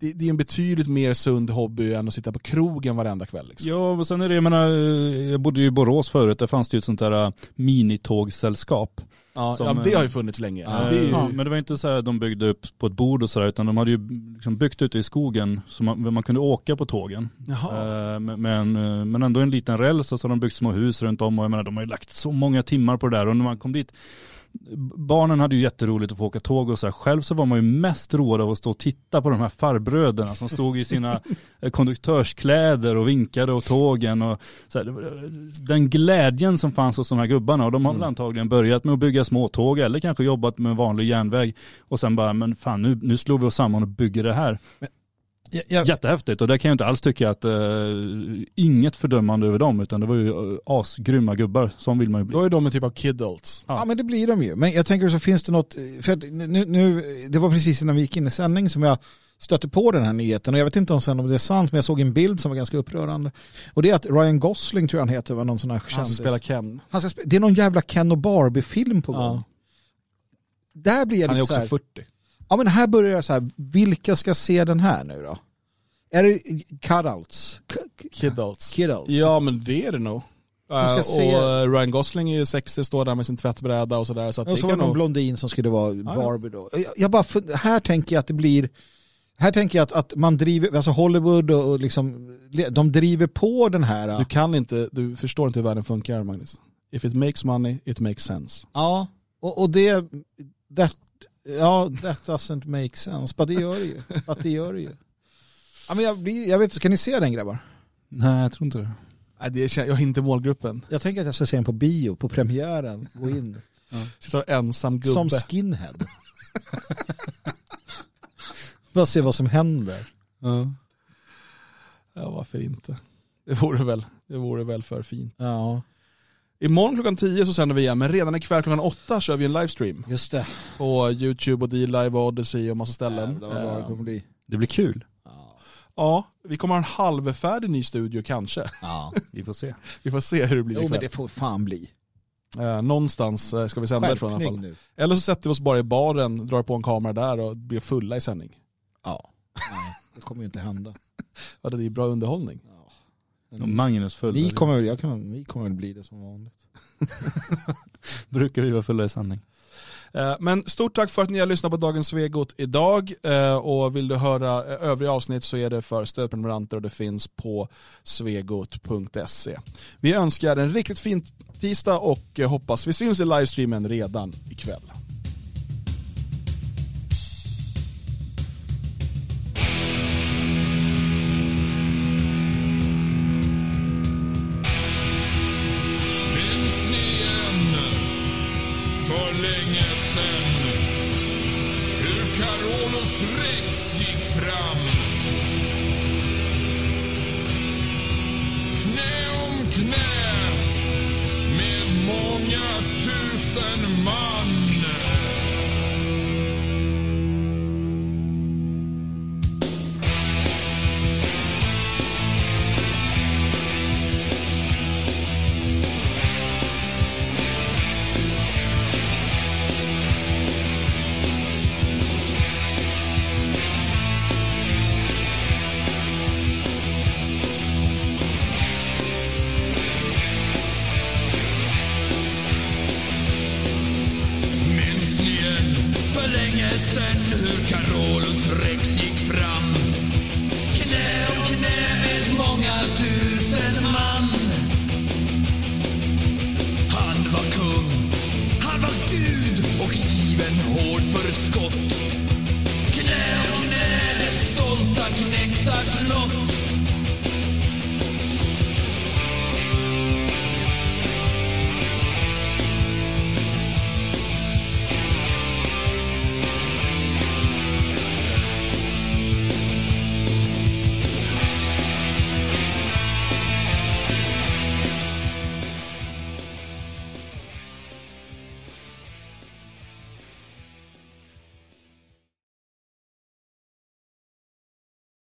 Det, det är en betydligt mer sund hobby än att sitta på krogen varenda kväll. Liksom. Ja, och sen är det, jag menar, eh, jag bodde ju i Borås förut, där fanns det ju ett sånt där eh, minitågsällskap. Ja, Som, ja, det eh, har ju funnits länge. Ja, ju, ja, men det var inte så här att de byggde upp på ett bord och sådär, utan de hade ju liksom byggt ute i skogen så man, man kunde åka på tågen. Jaha. Men, men ändå en liten räls och så har de byggt små hus runt om och jag menar, de har ju lagt så många timmar på det där och när man kom dit Barnen hade ju jätteroligt att få åka tåg och så här. Själv så var man ju mest road av att stå och titta på de här farbröderna som stod i sina eh, konduktörskläder och vinkade åt tågen. Och så här, den glädjen som fanns hos de här gubbarna och de har väl antagligen börjat med att bygga småtåg eller kanske jobbat med vanlig järnväg och sen bara, men fan nu, nu slår vi oss samman och bygger det här. Jag, jag, Jättehäftigt och där kan jag inte alls tycka att, eh, inget fördömande över dem utan det var ju eh, asgrymma gubbar, som vill man ju bli. Då är de en typ av kidults. Ja men det blir de ju. Men jag tänker så finns det något, för att nu, nu, det var precis innan vi gick in i sändning som jag stötte på den här nyheten och jag vet inte om, sen om det är sant men jag såg en bild som var ganska upprörande. Och det är att Ryan Gosling tror jag han heter var någon sån här Han kändis. spelar Ken. Han ska spe- det är någon jävla Ken och Barbie-film på gång. Ja. Där blir jag Han är också här, 40. ja men här börjar jag så här, vilka ska se den här nu då? Är det cutouts? K- k- Kidults. Kidults? Ja men det är det nog. Se- Och eh, Ryan Gosling är ju sexig, står där med sin tvättbräda och sådär. Så att Och det så var det någon nog... blondin som skulle vara ja. Barbie då. Jag, jag bara, här tänker jag att det blir, Här tänker jag att, att man driver, alltså Hollywood och, och liksom, de driver på den här. Du kan inte, du förstår inte hur världen funkar Magnus. If it makes money, it makes sense. Ja, och, och det, that, ja, that doesn't make sense. Men det gör det ju. Att det gör det ju. Ja, men jag, blir, jag vet ska ni se den grabbar? Nej, jag tror inte det. Nej, det är, jag är inte målgruppen. Jag tänker att jag ska se den på bio, på premiären, gå in. Så ensam gubbe. Som skinhead. Bara se vad som händer. Ja. ja, varför inte? Det vore väl, det vore väl för fint. Ja, Imorgon klockan 10 så sänder vi igen, men redan ikväll klockan 8 kör vi en livestream. just det. På YouTube och D-Live och Odyssey och massa ställen. Bra det Eh, kommer bli. Det blir kul. Ja, vi kommer ha en halvfärdig ny studio kanske. Ja. Vi får se. Vi får se hur det blir Jo men det får fan bli. Eh, någonstans eh, ska vi sända ifrån i alla fall. nu. Eller så sätter vi oss bara i baren, drar på en kamera där och blir fulla i sändning. Ja, nej, det kommer ju inte hända. Ja, det är bra underhållning. Och Magnus full. Ni kommer, väl- jag kan, ni kommer väl bli det som vanligt. Brukar vi vara fulla i sanning. Eh, men stort tack för att ni har lyssnat på dagens Svegot idag. Eh, och vill du höra eh, övriga avsnitt så är det för stödprenumeranter och det finns på svegot.se. Vi önskar en riktigt fin tisdag och hoppas vi syns i livestreamen redan ikväll.